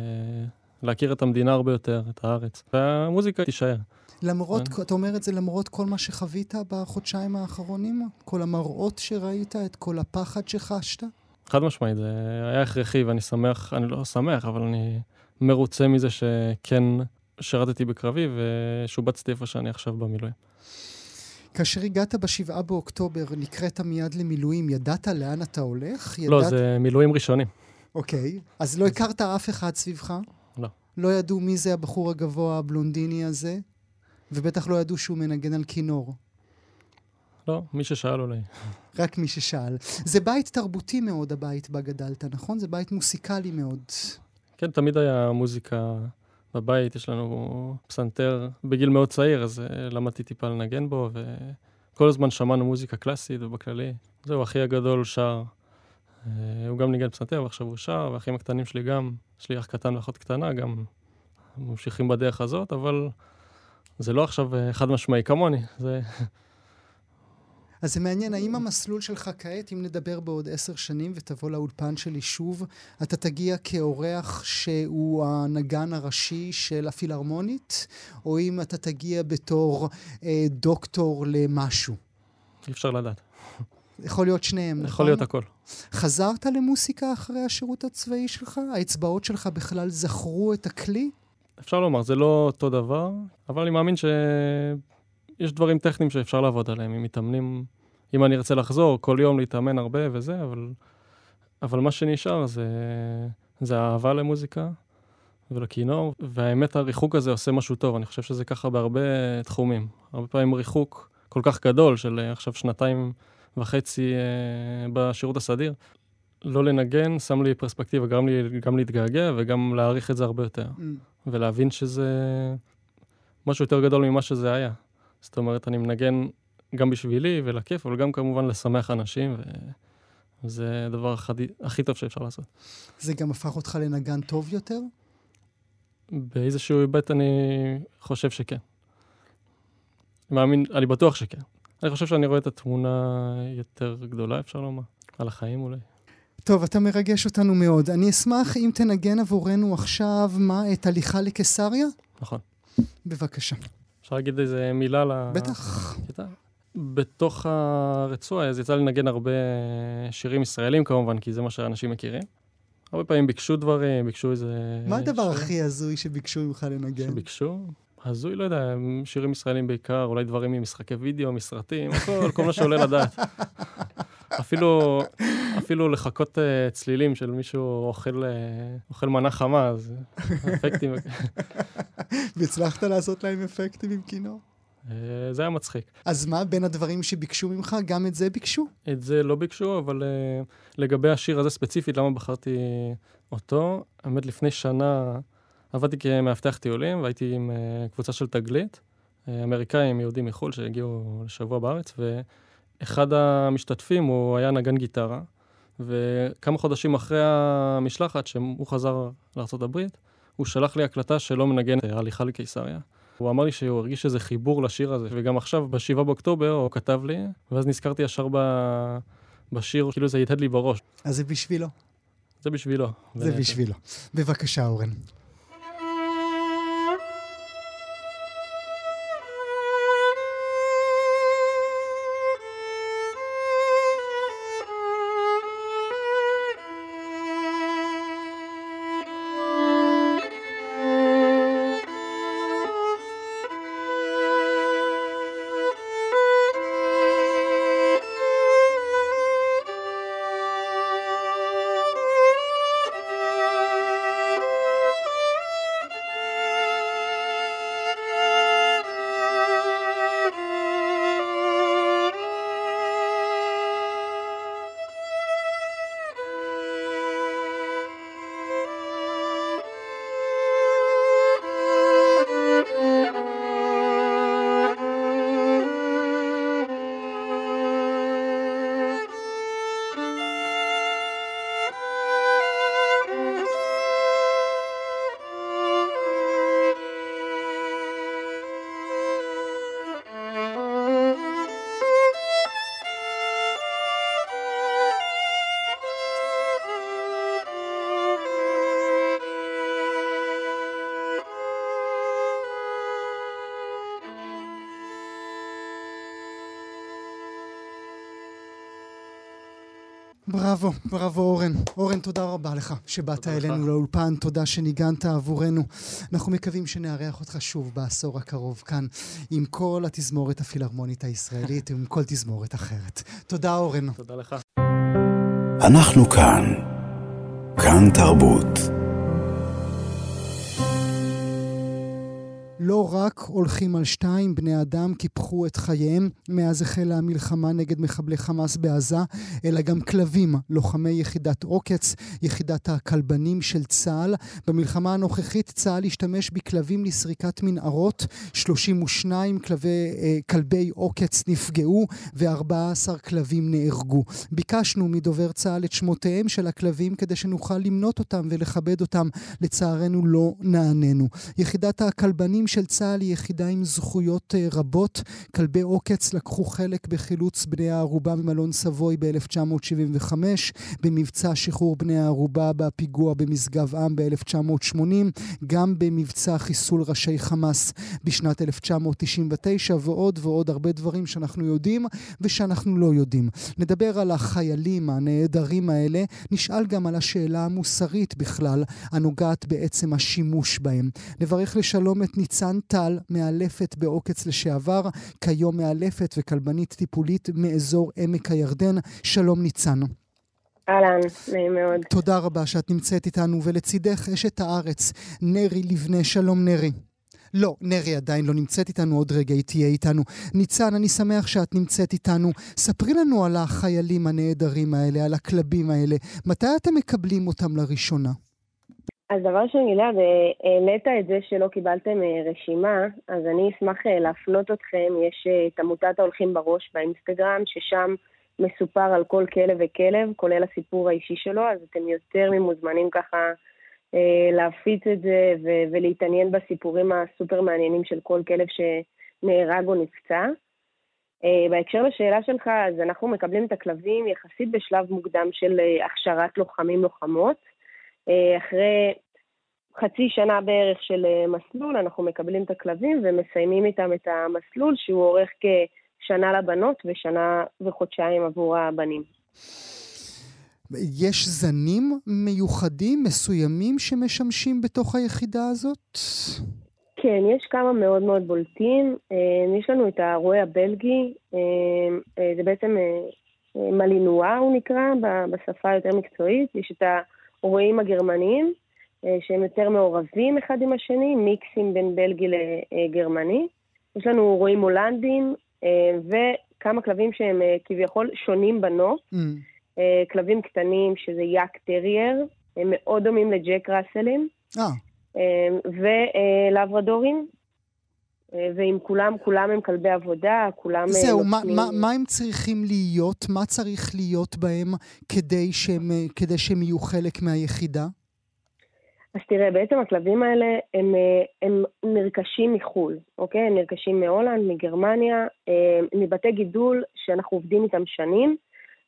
להכיר את המדינה הרבה יותר, את הארץ. והמוזיקה תישאר. למרות, כן. אתה אומר את זה למרות כל מה שחווית בחודשיים האחרונים? כל המראות שראית, את כל הפחד שחשת? חד משמעית, זה היה הכרחי ואני שמח, אני לא שמח, אבל אני מרוצה מזה שכן שירתתי בקרבי ושובצתי איפה שאני עכשיו במילואים. כאשר הגעת בשבעה באוקטובר, נקראת מיד למילואים, ידעת לאן אתה הולך? לא, ידעת... זה מילואים ראשונים. אוקיי, אז לא הכרת אף אחד סביבך? לא. לא ידעו מי זה הבחור הגבוה הבלונדיני הזה? ובטח לא ידעו שהוא מנגן על כינור. לא, מי ששאל אולי. רק מי ששאל. זה בית תרבותי מאוד, הבית בה גדלת, נכון? זה בית מוסיקלי מאוד. כן, תמיד היה מוזיקה בבית, יש לנו פסנתר בגיל מאוד צעיר, אז uh, למדתי טיפה לנגן בו, וכל הזמן שמענו מוזיקה קלאסית ובכללי. זהו, אחי הגדול שר. Uh, הוא גם ניגן פסנתר, ועכשיו הוא שר, והאחים הקטנים שלי גם, יש לי אח קטן ואחות קטנה, גם ממשיכים בדרך הזאת, אבל זה לא עכשיו uh, חד משמעי כמוני, זה... אז זה מעניין, האם המסלול שלך כעת, אם נדבר בעוד עשר שנים ותבוא לאולפן שלי שוב, אתה תגיע כאורח שהוא הנגן הראשי של הפילהרמונית, או אם אתה תגיע בתור אה, דוקטור למשהו? אי אפשר לדעת. יכול להיות שניהם, נכון? יכול להיות הכל. חזרת למוסיקה אחרי השירות הצבאי שלך? האצבעות שלך בכלל זכרו את הכלי? אפשר לומר, זה לא אותו דבר, אבל אני מאמין שיש דברים טכניים שאפשר לעבוד עליהם. אם מתאמנים, אם אני ארצה לחזור, כל יום להתאמן הרבה וזה, אבל, אבל מה שנשאר זה, זה האהבה למוזיקה ולכינור, והאמת הריחוק הזה עושה משהו טוב, אני חושב שזה ככה בהרבה תחומים. הרבה פעמים ריחוק כל כך גדול של אה, עכשיו שנתיים וחצי אה, בשירות הסדיר. לא לנגן, שם לי פרספקטיבה, גרם לי גם להתגעגע וגם להעריך את זה הרבה יותר. Mm. ולהבין שזה משהו יותר גדול ממה שזה היה. זאת אומרת, אני מנגן גם בשבילי ולכיף, אבל גם כמובן לשמח אנשים, וזה הדבר הכי, הכי טוב שאפשר לעשות. זה גם הפך אותך לנגן טוב יותר? באיזשהו היבט אני חושב שכן. אני מאמין, אני בטוח שכן. אני חושב שאני רואה את התמונה יותר גדולה, אפשר לומר, על החיים אולי. טוב, אתה מרגש אותנו מאוד. אני אשמח אם תנגן עבורנו עכשיו, מה, את הליכה לקיסריה? נכון. בבקשה. אפשר להגיד איזה מילה ל... בטח. כיתה? בתוך הרצועה, אז יצא לי לנגן הרבה שירים ישראלים כמובן, כי זה מה שאנשים מכירים. הרבה פעמים ביקשו דברים, ביקשו איזה... מה הדבר שיר- הכי הזוי שביקשו ממך לנגן? שביקשו? הזוי, לא יודע, שירים ישראלים בעיקר, אולי דברים ממשחקי וידאו, מסרטים, הכל, כל מה שעולה לדעת. אפילו, אפילו לחכות uh, צלילים של מישהו אוכל, uh, אוכל מנה חמה, אז אפקטים, והצלחת לעשות להם אפקטים עם כינור? uh, זה היה מצחיק. אז מה, בין הדברים שביקשו ממך, גם את זה ביקשו? את זה לא ביקשו, אבל uh, לגבי השיר הזה ספציפית, למה בחרתי אותו? האמת, לפני שנה עבדתי כמאבטח טיולים, והייתי עם uh, קבוצה של תגלית, אמריקאים, יהודים מחו"ל, שהגיעו לשבוע בארץ, ואחד המשתתפים, הוא היה נגן גיטרה, וכמה חודשים אחרי המשלחת, שהוא חזר לארה"ב, הוא שלח לי הקלטה שלא מנגן אה, הליכה לקיסריה. הוא אמר לי שהוא הרגיש איזה חיבור לשיר הזה, וגם עכשיו, ב-7 באוקטובר, הוא כתב לי, ואז נזכרתי ישר ב... בשיר, כאילו זה הדהד לי בראש. אז זה בשבילו. זה בשבילו. זה. בשבילו. בבקשה, אורן. לך שבאת אלינו לאולפן, תודה שניגנת עבורנו. אנחנו מקווים שנארח אותך שוב בעשור הקרוב כאן, עם כל התזמורת הפילהרמונית הישראלית ועם כל תזמורת אחרת. תודה אורן. תודה לך. אנחנו כאן. כאן תרבות. לא רק הולכים על שתיים, בני אדם קיפחו את חייהם מאז החלה המלחמה נגד מחבלי חמאס בעזה, אלא גם כלבים, לוחמי יחידת עוקץ, יחידת הכלבנים של צה"ל. במלחמה הנוכחית צה"ל השתמש בכלבים לסריקת מנהרות, 32 כלבי, אה, כלבי עוקץ נפגעו ו-14 כלבים נהרגו. ביקשנו מדובר צה"ל את שמותיהם של הכלבים כדי שנוכל למנות אותם ולכבד אותם. לצערנו לא נעננו. יחידת הכלבנים של צה"ל היא יחידה עם זכויות אה, רבות. כלבי עוקץ לקחו חלק בחילוץ בני הערובה ממלון סבוי ב-1975, במבצע שחרור בני הערובה בפיגוע במשגב עם ב-1980, גם במבצע חיסול ראשי חמאס בשנת 1999, ועוד ועוד הרבה דברים שאנחנו יודעים ושאנחנו לא יודעים. נדבר על החיילים הנעדרים האלה, נשאל גם על השאלה המוסרית בכלל, הנוגעת בעצם השימוש בהם. נברך לשלום את ניצן טל, מאלפת בעוקץ לשעבר, כיום מאלפת וכלבנית טיפולית מאזור עמק הירדן. שלום ניצן. אהלן, נעים מאוד. תודה רבה שאת נמצאת איתנו, ולצידך אשת הארץ, נרי לבנה. שלום נרי. לא, נרי עדיין לא נמצאת איתנו, עוד רגע היא תהיה איתנו. ניצן, אני שמח שאת נמצאת איתנו. ספרי לנו על החיילים הנהדרים האלה, על הכלבים האלה. מתי אתם מקבלים אותם לראשונה? אז דבר ראשון, גלעד, אה, העלית את זה שלא קיבלתם אה, רשימה, אז אני אשמח אה, להפנות אתכם. יש את עמותת ההולכים בראש באינסטגרם, ששם מסופר על כל כלב וכלב, כולל הסיפור האישי שלו, אז אתם יותר ממוזמנים ככה להפיץ את זה ו- ולהתעניין בסיפורים הסופר מעניינים של כל כלב שנהרג או נפצע. בהקשר לשאלה שלך, אז אנחנו מקבלים את הכלבים יחסית בשלב מוקדם של הכשרת לוחמים-לוחמות. אה, אחרי חצי שנה בערך של אה, מסלול, אנחנו מקבלים את הכלבים ומסיימים איתם את המסלול, שהוא אורך כשנה לבנות ושנה וחודשיים עבור הבנים. יש זנים מיוחדים, מסוימים, שמשמשים בתוך היחידה הזאת? כן, יש כמה מאוד מאוד בולטים. אה, יש לנו את הרועה הבלגי, זה בעצם מלינואה הוא נקרא, בשפה היותר מקצועית. יש את ה... רואים הגרמניים, אה, שהם יותר מעורבים אחד עם השני, מיקסים בין בלגי לגרמני. יש לנו רואים הולנדים אה, וכמה כלבים שהם אה, כביכול שונים בנוף. אמ. כלבים קטנים, שזה יאגד טרייר, הם מאוד דומים לג'ק ראסלים. ולברדורים, ועם כולם, כולם הם כלבי עבודה, כולם... זהו, מה, מה, מה הם צריכים להיות? מה צריך להיות בהם כדי שהם, כדי שהם יהיו חלק מהיחידה? אז תראה, בעצם הכלבים האלה הם, הם נרכשים מחו"ל, אוקיי? הם נרכשים מהולנד, מגרמניה, מבתי גידול שאנחנו עובדים איתם שנים,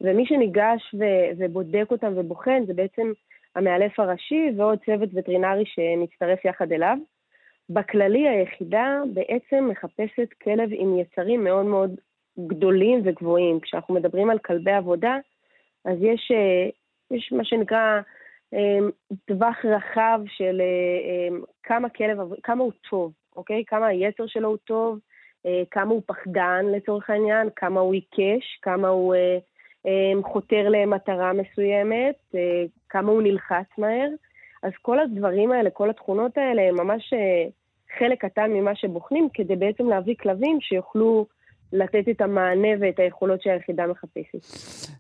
ומי שניגש ו, ובודק אותם ובוחן זה בעצם המאלף הראשי ועוד צוות וטרינרי שמצטרף יחד אליו. בכללי היחידה בעצם מחפשת כלב עם יצרים מאוד מאוד גדולים וגבוהים. כשאנחנו מדברים על כלבי עבודה, אז יש, אה, יש מה שנקרא אה, טווח רחב של אה, כמה כלב, כמה הוא טוב, אוקיי? כמה היצר שלו הוא טוב, כמה הוא פחדן לצורך העניין, כמה הוא עיקש, כמה הוא חותר למטרה מסוימת, כמה הוא נלחץ מהר. אז כל הדברים האלה, כל התכונות האלה, הם ממש חלק קטן ממה שבוחנים, כדי בעצם להביא כלבים שיוכלו לתת את המענה ואת היכולות שהיחידה מחפשת.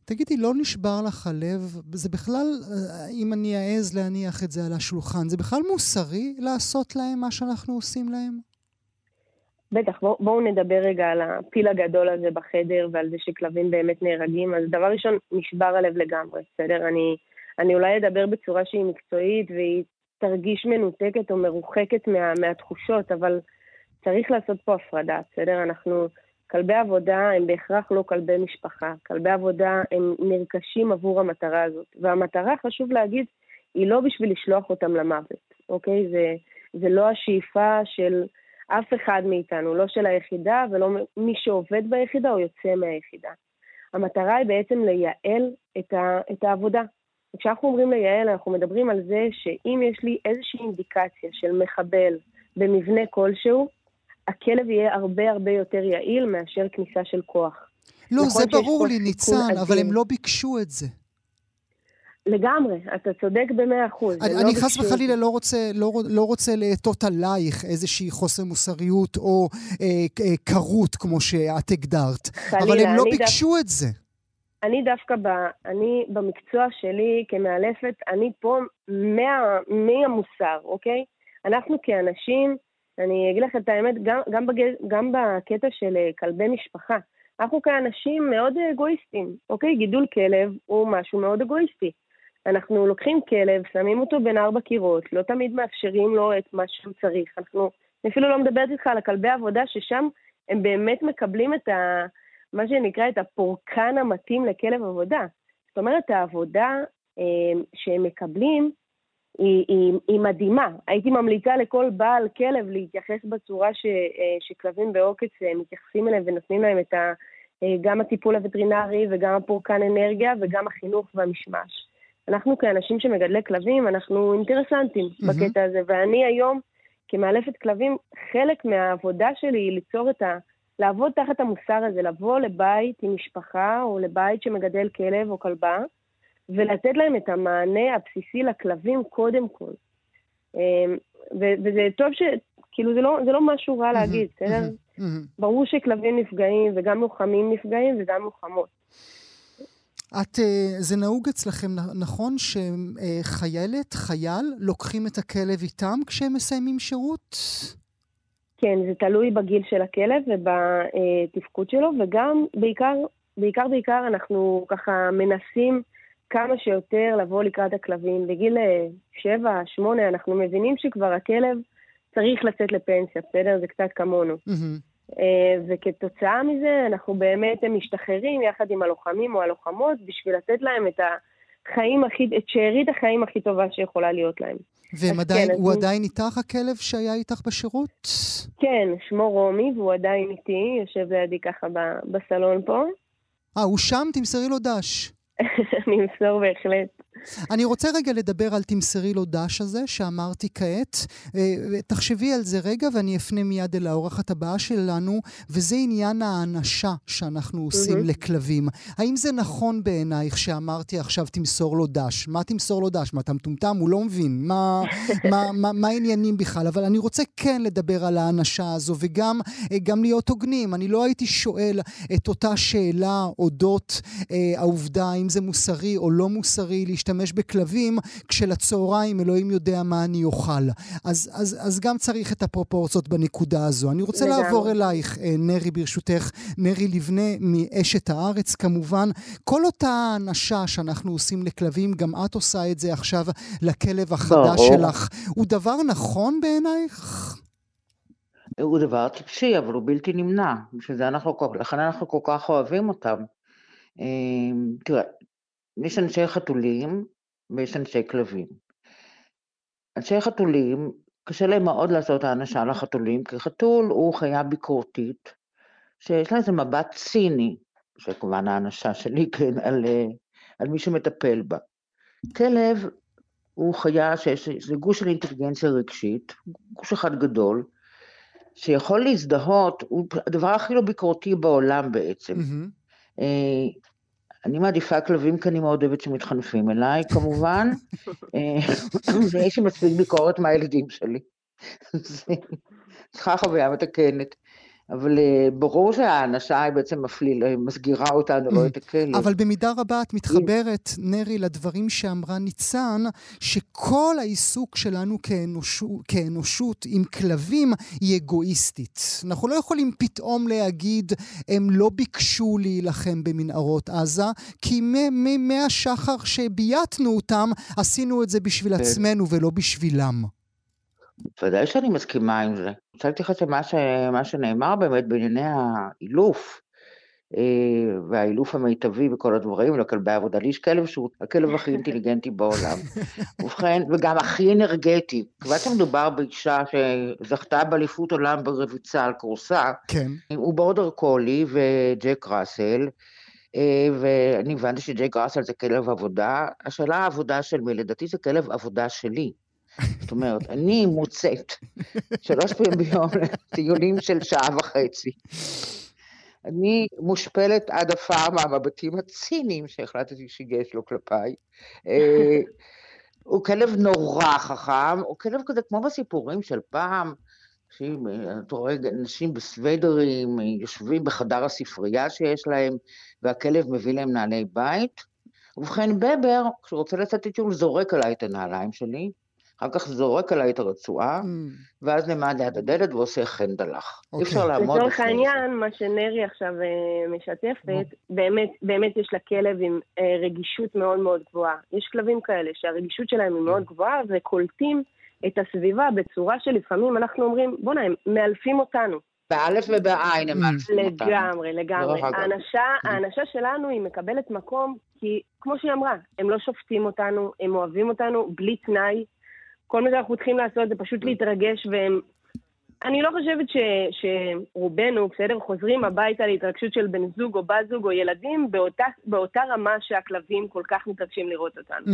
תגידי, לא נשבר לך הלב? זה בכלל, אם אני אעז להניח את זה על השולחן, זה בכלל מוסרי לעשות להם מה שאנחנו עושים להם? בטח, בואו בוא נדבר רגע על הפיל הגדול הזה בחדר ועל זה שכלבים באמת נהרגים. אז דבר ראשון, נשבר הלב לגמרי, בסדר? אני, אני אולי אדבר בצורה שהיא מקצועית והיא תרגיש מנותקת או מרוחקת מה, מהתחושות, אבל צריך לעשות פה הפרדה, בסדר? אנחנו, כלבי עבודה הם בהכרח לא כלבי משפחה. כלבי עבודה הם נרכשים עבור המטרה הזאת. והמטרה, חשוב להגיד, היא לא בשביל לשלוח אותם למוות, אוקיי? זה, זה לא השאיפה של אף אחד מאיתנו, לא של היחידה ולא מי שעובד ביחידה או יוצא מהיחידה. המטרה היא בעצם לייעל את, ה, את העבודה. כשאנחנו אומרים לייעל, אנחנו מדברים על זה שאם יש לי איזושהי אינדיקציה של מחבל במבנה כלשהו, הכלב יהיה הרבה הרבה יותר יעיל מאשר כניסה של כוח. לא, זה ברור לי, ניצן, אבל הם לא ביקשו את זה. לגמרי, אתה צודק במאה אחוז. אני, לא אני חס וחלילה לא רוצה, לא, לא רוצה לאטות עלייך איזושהי חוסר מוסריות או אה, אה, קרות, כמו שאת הגדרת. חלילה, אבל הם לא ביקשו דו... את זה. אני דווקא, ב, אני במקצוע שלי כמאלפת, אני פה מה, מהמוסר, אוקיי? אנחנו כאנשים, אני אגיד לך את האמת, גם, גם, בגז, גם בקטע של אה, כלבי משפחה, אנחנו כאנשים מאוד אגואיסטים, אוקיי? גידול כלב הוא משהו מאוד אגואיסטי. אנחנו לוקחים כלב, שמים אותו בין ארבע קירות, לא תמיד מאפשרים לו את מה שהוא צריך. אנחנו, אני אפילו לא מדברת איתך על הכלבי עבודה, ששם הם באמת מקבלים את ה... מה שנקרא את הפורקן המתאים לכלב עבודה. זאת אומרת, העבודה אה, שהם מקבלים היא, היא, היא מדהימה. הייתי ממליצה לכל בעל כלב להתייחס בצורה ש, אה, שכלבים בעוקץ אה, מתייחסים אליהם ונותנים להם את ה, אה, גם הטיפול הווטרינרי וגם הפורקן אנרגיה וגם החינוך והמשמש. אנחנו כאנשים שמגדלי כלבים, אנחנו אינטרסנטים mm-hmm. בקטע הזה, ואני היום, כמאלפת כלבים, חלק מהעבודה שלי היא ליצור את ה... לעבוד תחת המוסר הזה, לבוא לבית עם משפחה או לבית שמגדל כלב או כלבה, ולתת להם את המענה הבסיסי לכלבים קודם כל. אמ, וזה טוב ש... כאילו, זה לא, זה לא משהו רע להגיד, בסדר? ברור שכלבים נפגעים, וגם לוחמים נפגעים, וגם לוחמות. את, אה, זה נהוג אצלכם, נכון, שחיילת, חייל, לוקחים את הכלב איתם כשהם מסיימים שירות? כן, זה תלוי בגיל של הכלב ובתפקוד שלו, וגם בעיקר, בעיקר בעיקר אנחנו ככה מנסים כמה שיותר לבוא לקראת הכלבים. בגיל 7-8 אנחנו מבינים שכבר הכלב צריך לצאת לפנסיה, בסדר? זה קצת כמונו. Mm-hmm. וכתוצאה מזה אנחנו באמת משתחררים יחד עם הלוחמים או הלוחמות בשביל לתת להם את החיים הכי, את שארית החיים הכי טובה שיכולה להיות להם. והם עדיין, כן, הוא עדיין איתך, הכלב שהיה איתך בשירות? כן, שמו רומי, והוא עדיין איתי, יושב לידי ככה בסלון פה. אה, הוא שם? תמסרי לו דש. אני אמסור בהחלט. אני רוצה רגע לדבר על תמסרי לו דש הזה שאמרתי כעת. אה, תחשבי על זה רגע ואני אפנה מיד אל האורחת הבאה שלנו, וזה עניין האנשה שאנחנו עושים mm-hmm. לכלבים. האם זה נכון בעינייך שאמרתי עכשיו תמסור לו דש? מה תמסור לו דש? מה, אתה מטומטם? הוא לא מבין. מה, מה, מה, מה העניינים בכלל? אבל אני רוצה כן לדבר על האנשה הזו, וגם אה, גם להיות הוגנים. אני לא הייתי שואל את אותה שאלה אודות אה, העובדה האם זה מוסרי או לא מוסרי להשתמש בכלבים, כשלצהריים אלוהים יודע מה אני אוכל. אז, אז, אז גם צריך את הפרופורציות בנקודה הזו. אני רוצה לגמרי. לעבור אלייך, אה, נרי, ברשותך, נרי לבנה מאשת הארץ כמובן. כל אותה האנשה שאנחנו עושים לכלבים, גם את עושה את זה עכשיו לכלב החדש שלך, הוא דבר נכון בעינייך? הוא דבר טיפשי, אבל הוא בלתי נמנע. בשביל אנחנו, לכן אנחנו כל כך אוהבים אותם. אה, תראה, יש אנשי חתולים ויש אנשי כלבים. אנשי חתולים, קשה להם מאוד לעשות האנשה לחתולים, כי חתול הוא חיה ביקורתית, שיש לה איזה מבט ציני, שכמובן האנשה שלי, כן, על, על מי שמטפל בה. כלב הוא חיה שיש, זה גוש של אינטליגנציה רגשית, גוש אחד גדול, שיכול להזדהות, הוא הדבר הכי לא ביקורתי בעולם בעצם. Mm-hmm. אני מעדיפה כלבים כי אני מאוד אוהבת שמתחנפים אליי, כמובן, אה, ויש לי מספיק ביקורת מהילדים שלי. צריכה חוויה מתקנת. אבל אה, ברור שהאנשה היא בעצם מפליל, אה, מסגירה אותנו, לא את הכלב. אבל במידה רבה את מתחברת, נרי, לדברים שאמרה ניצן, שכל העיסוק שלנו כאנושות, כאנושות עם כלבים היא אגואיסטית. אנחנו לא יכולים פתאום להגיד, הם לא ביקשו להילחם במנהרות עזה, כי מהשחר שבייתנו אותם, עשינו את זה בשביל כן. עצמנו ולא בשבילם. ודאי שאני מסכימה עם זה. אני רוצה להתייחס למה שנאמר באמת בענייני האילוף, אה, והאילוף המיטבי וכל הדברים, לכלבי עבודה. לי יש כלב שהוא הכלב הכי אינטליגנטי בעולם. ובכן, וגם הכי אנרגטי. כיוון שמדובר באישה שזכתה באליפות עולם ברביצה על כורסה, כן. הוא בורדר קולי וג'ק ראסל, אה, ואני הבנתי שג'ייק ראסל זה כלב עבודה. השאלה העבודה של מי? לדעתי זה כלב עבודה שלי. זאת אומרת, אני מוצאת שלוש פעמים ביום לטיולים של שעה וחצי. אני מושפלת עד עפר מהמבטים הציניים שהחלטתי שיש לו כלפיי. אה, הוא כלב נורא חכם, הוא כלב כזה כמו בסיפורים של פעם, אתה רואה אנשים בסוודרים, יושבים בחדר הספרייה שיש להם, והכלב מביא להם נעלי בית. ובכן, בבר, כשהוא רוצה לצאת לטיול, זורק עליי את הנעליים שלי, אחר כך זורק עליי את הרצועה, mm. ואז נעמד ליד הדלת ועושה חן דלך. אי אפשר אוקיי. לעמוד לצורך העניין, מה שנרי עכשיו uh, משתפת, באמת, באמת יש לכלב עם uh, רגישות מאוד מאוד גבוהה. יש כלבים כאלה שהרגישות שלהם היא מאוד גבוהה, וקולטים את הסביבה בצורה שלפעמים אנחנו אומרים, בוא'נה, הם מאלפים אותנו. באלף ובעין הם מאלפים אותנו. לגמרי, לגמרי. האנשה, האנשה שלנו היא מקבלת מקום, כי כמו שהיא אמרה, הם לא שופטים אותנו, הם אוהבים אותנו בלי תנאי. כל מה שאנחנו צריכים לעשות זה פשוט להתרגש, והם... אני לא חושבת ש, שרובנו, בסדר, חוזרים הביתה להתרגשות של בן זוג או בת זוג או ילדים באותה, באותה רמה שהכלבים כל כך מתרגשים לראות אותנו.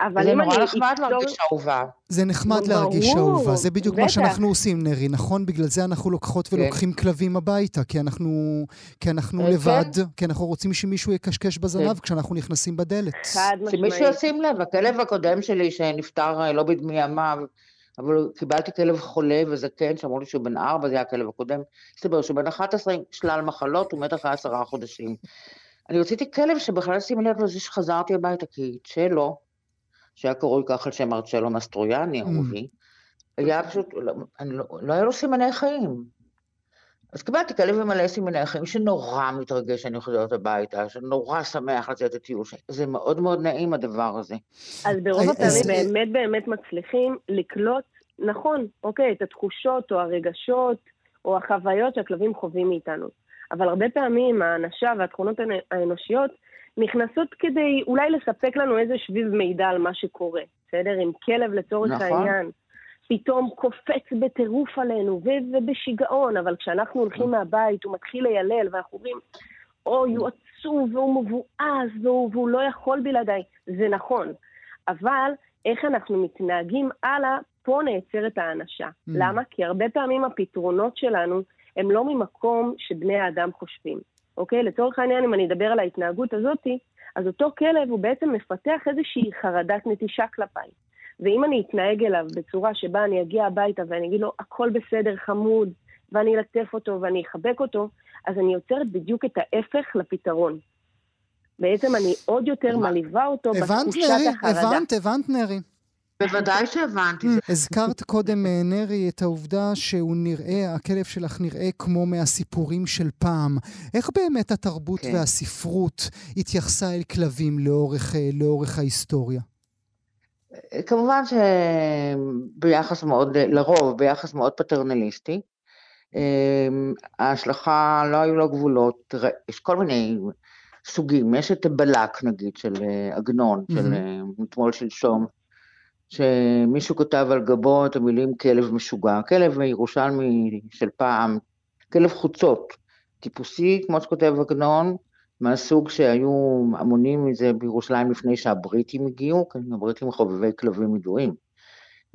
אבל אם אני... זה נורא נחמד להרגיש אהובה. זה נחמד להרגיש אהובה, זה בדיוק מה שאנחנו עושים, נרי, נכון? בגלל זה אנחנו לוקחות כן. ולוקחים כלבים הביתה, כי אנחנו, כי אנחנו אה, לבד, כן. כי אנחנו רוצים שמישהו יקשקש בזנב כן. כשאנחנו נכנסים בדלת. חד משמעית. שמישהו ישים לב, הכלב הקודם שלי שנפטר אה, לא בדמי ימיו, אבל קיבלתי כלב חולה וזקן, שאמרו לי שהוא בן ארבע, זה היה הכלב הקודם, הסתבר שהוא בן 11 עם שלל מחלות, הוא מת אחרי עשרה חודשים. אני רציתי כלב שבכלל שימי לב לזה שחזרתי הביתה, כי צ'לו, שהיה קרוי ככה על שם מרצ'לו מסטרויאני, mm. אהובי, היה פשוט, לא, לא, לא היה לו סימני חיים. אז קיבלתי כלב עם מלא סימני חיים שנורא מתרגש שאני חוזרת הביתה, שנורא שמח לצאת לטיול, זה מאוד מאוד נעים הדבר הזה. אז ברוב הפעמים באמת באמת מצליחים לקלוט, נכון, אוקיי, את התחושות או הרגשות או החוויות שהכלבים חווים מאיתנו. אבל הרבה פעמים האנשה והתכונות האנושיות נכנסות כדי אולי לספק לנו איזה שביב מידע על מה שקורה, בסדר? אם כלב לצורך נכון. העניין פתאום קופץ בטירוף עלינו ובשיגעון, אבל כשאנחנו הולכים מהבית הוא מתחיל לילל ואנחנו אומרים, אוי, הוא עצוב והוא מבואס והוא, והוא לא יכול בלעדיי. זה נכון, אבל איך אנחנו מתנהגים הלאה, פה נעצרת האנשה. Mm. למה? כי הרבה פעמים הפתרונות שלנו הם לא ממקום שבני האדם חושבים. אוקיי? לצורך העניין, אם אני אדבר על ההתנהגות הזאתי, אז אותו כלב הוא בעצם מפתח איזושהי חרדת נטישה כלפיי. ואם אני אתנהג אליו בצורה שבה אני אגיע הביתה ואני אגיד לו, הכל בסדר, חמוד, ואני אלטף אותו ואני אחבק אותו, אז אני יוצרת בדיוק את ההפך לפתרון. בעצם אני עוד יותר מלווה אותו בתחושת החרדה. הבנת, הבנת, נרי. בוודאי שהבנתי. הזכרת קודם, אה, נרי, את העובדה שהוא נראה, הכלב שלך נראה כמו מהסיפורים של פעם. איך באמת התרבות כן. והספרות התייחסה אל כלבים לאורך, אה, לאורך ההיסטוריה? כמובן שביחס מאוד, לרוב, ביחס מאוד פטרנליסטי. אמ, ההשלכה, לא היו לו גבולות, יש כל מיני סוגים, יש את בלק נגיד של אה, עגנון, mm-hmm. של אתמול שלשום, שמישהו כתב על גבו את המילים כלב משוגע, כלב ירושלמי של פעם, כלב חוצות, טיפוסי, כמו שכותב עגנון, מהסוג שהיו המונים מזה בירושלים לפני שהבריטים הגיעו, כן, הבריטים חובבי כלבים ידועים.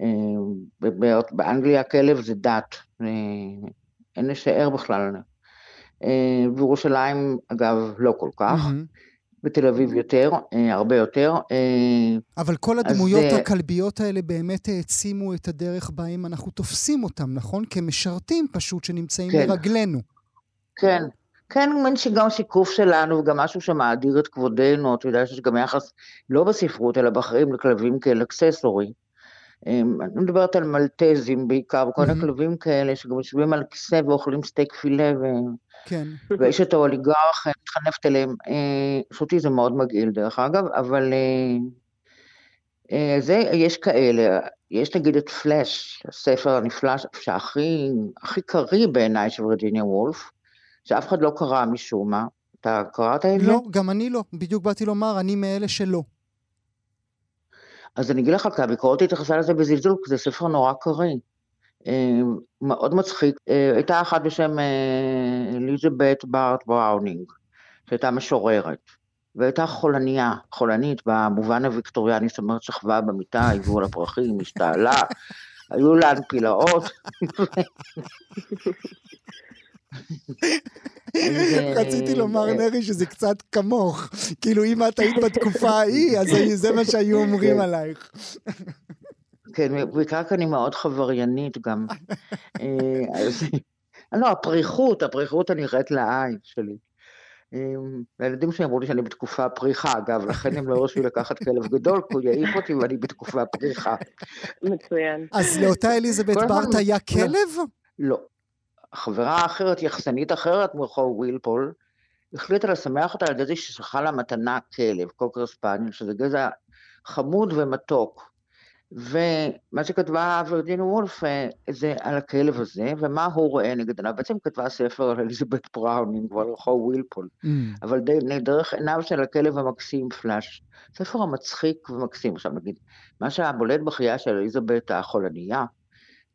אה, באנגליה כלב זה דת, אה, אין לשער בכלל. אה, בירושלים, אגב, לא כל כך. Mm-hmm. בתל אביב יותר, אה, הרבה יותר. אה, אבל כל הדמויות אז, הכלביות האלה באמת העצימו את הדרך בה אם אנחנו תופסים אותם, נכון? כמשרתים פשוט שנמצאים כן. לרגלינו. כן, כן, מין שגם שיקוף שלנו וגם משהו שמאדיר את כבודנו, אתה יודע שיש גם יחס, לא בספרות, אלא בחיים לכלבים כאל אקססורי. אה, אני מדברת על מלטזים בעיקר, וכל mm-hmm. הכלבים כאלה שגם יושבים על כיסא ואוכלים סטייק פילה ו... כן. ויש את האוליגרך, מתחנפת אליהם. אה, זה מאוד מגעיל דרך אגב, אבל אה, אה, זה, יש כאלה. יש נגיד את פלאש, הספר הנפלא שהכי הכי קריא בעיניי של וירג'יניה וולף, שאף אחד לא קרא משום מה. אתה קראת את זה? לא, גם אני לא. בדיוק באתי לומר, אני מאלה שלא. אז אני אגיד לך, כי הביקורת התייחסה לזה בזלזול, כי זה ספר נורא קריא. אה, מאוד מצחיק. אה, הייתה אחת בשם אה, אליזבת בארט בראונינג, שהייתה משוררת, והייתה חולניה, חולנית במובן הוויקטוריאני, זאת אומרת שכבה במיטה, הביאו לה פרחים, השתעלה, היו לה נפילאות. רציתי לומר, נרי, שזה קצת כמוך. כאילו, אם את היית בתקופה ההיא, אז זה מה שהיו אומרים. עלייך. כן, בעיקר כי אני מאוד חבריינית גם. אה, לא, הפריחות, הפריחות הנראית לעין שלי. והילדים שלי אמרו לי שאני בתקופה פריחה, אגב, לכן הם לא הרשו לקחת כלב גדול, כי הוא יעיף אותי ואני בתקופה פריחה. מצוין. אז לאותה אליזבת בארט היה כלב? לא. חברה אחרת, יחסנית אחרת מרחוב ווילפול, החליטה לשמח אותה על ידי ששלחה לה מתנה כלב, קוקר ספניאל, שזה גזע חמוד ומתוק. ומה שכתבה וירג'יניה וולף אה, זה על הכלב הזה, ומה הוא רואה נגד עיניו. בעצם כתבה ספר על אליזבת בראונינג ועל רחוב ווילפול, אמ. אבל דרך עיניו של הכלב המקסים פלאש. ספר המצחיק ומקסים. עכשיו נגיד, מה שהבולט בחייה של אליזבת החולנייה,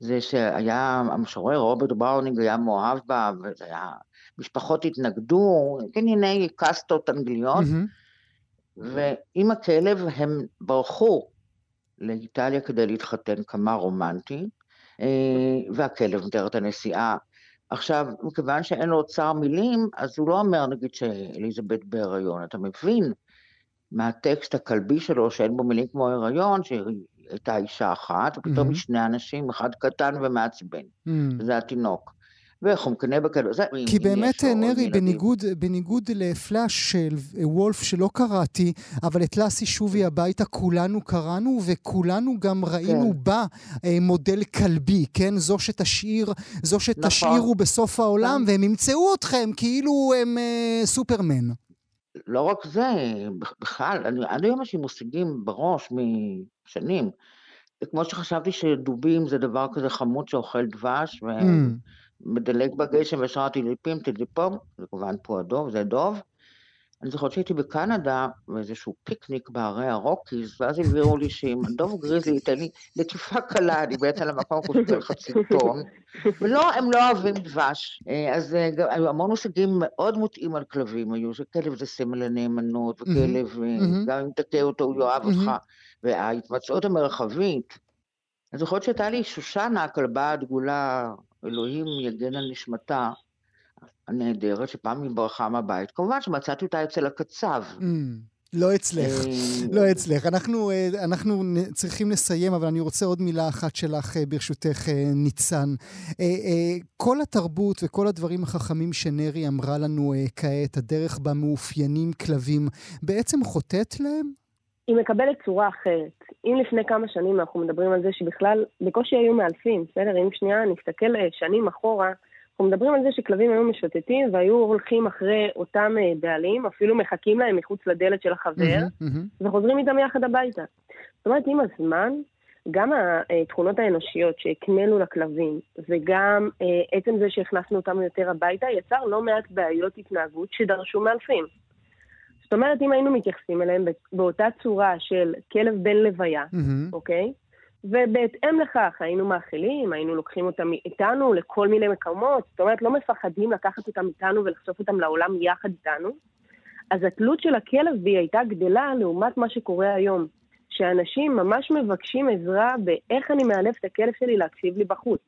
זה שהיה, המשורר רוברט בראונינג היה מאוהב בה, וזה היה, משפחות התנגדו, ענייני קאסטות אנגליות, mm-hmm. ועם הכלב הם ברחו לאיטליה כדי להתחתן כמה רומנטי, אה, והכלב מתאר את הנסיעה. עכשיו, מכיוון שאין לו אוצר מילים, אז הוא לא אומר, נגיד, שאליזבת בהיריון. אתה מבין מהטקסט הכלבי שלו, שאין בו מילים כמו הריון, שהיא הייתה אישה אחת, ופתאום mm-hmm. שני אנשים, אחד קטן ומעצבן. Mm. זה התינוק. בכאלה, זה... כי באמת, נרי, בניגוד, בניגוד לפלאש של וולף שלא קראתי, אבל את לאסי שובי הביתה כולנו קראנו, וכולנו גם ראינו כן. בה אה, מודל כלבי, כן? זו שתשאיר, זו שתשאירו נכון. בסוף העולם, כן. והם ימצאו אתכם כאילו הם אה, סופרמן. לא רק זה, בכלל, אני, עד היום יש לי מושגים בראש משנים. כמו שחשבתי שדובים זה דבר כזה חמוד שאוכל דבש, mm. ומדלג בגשם וישר טיליפים, טיליפום, זה כמובן פה הדוב, זה דוב. אני זוכרת שהייתי בקנדה, באיזשהו פיקניק בערי הרוקיז, ואז הבהירו לי שאם דוב גריזלי ייתן לי לטיפה קלה, אני בעצם למקום כוסטל חצי טון, ולא, הם לא אוהבים דבש. אה, אז אה, היו המון מושגים מאוד מוטעים על כלבים, היו שכלב זה סמל הנאמנות, וכלב, אה, גם אם תטעה אותו הוא יאהב אותך, וההתמצאות המרחבית. אני זוכרת שהייתה לי שושנה, הכלבה הדגולה, אלוהים יגן על נשמתה, הנהדרת, שפעם היא ברחה מהבית. כמובן שמצאתי אותה אצל הקצב. Mm, לא אצלך, אה, לא אצלך. אנחנו, אה, אנחנו צריכים לסיים, אבל אני רוצה עוד מילה אחת שלך, אה, ברשותך, ניצן. כל התרבות וכל הדברים החכמים שנרי אמרה לנו כעת, הדרך בה מאופיינים כלבים, בעצם חוטאת להם? היא מקבלת צורה אחרת. אם לפני כמה שנים אנחנו מדברים על זה שבכלל בקושי היו מאלפים, בסדר? אם שנייה נסתכל שנים אחורה, אנחנו מדברים על זה שכלבים היו משוטטים והיו הולכים אחרי אותם אה, בעלים, אפילו מחכים להם מחוץ לדלת של החבר, mm-hmm, mm-hmm. וחוזרים איתם יחד הביתה. זאת אומרת, עם הזמן, גם התכונות האנושיות שהקנינו לכלבים, וגם אה, עצם זה שהכנסנו אותם יותר הביתה, יצר לא מעט בעיות התנהגות שדרשו מאלפים. זאת אומרת, אם היינו מתייחסים אליהם באותה צורה של כלב בן לוויה, mm-hmm. אוקיי? ובהתאם לכך היינו מאכילים, היינו לוקחים אותם איתנו לכל מיני מקומות, זאת אומרת, לא מפחדים לקחת אותם איתנו ולחשוף אותם לעולם יחד איתנו. אז התלות של הכלב בי הייתה גדלה לעומת מה שקורה היום, שאנשים ממש מבקשים עזרה באיך אני מאלף את הכלב שלי להקשיב לי בחוץ.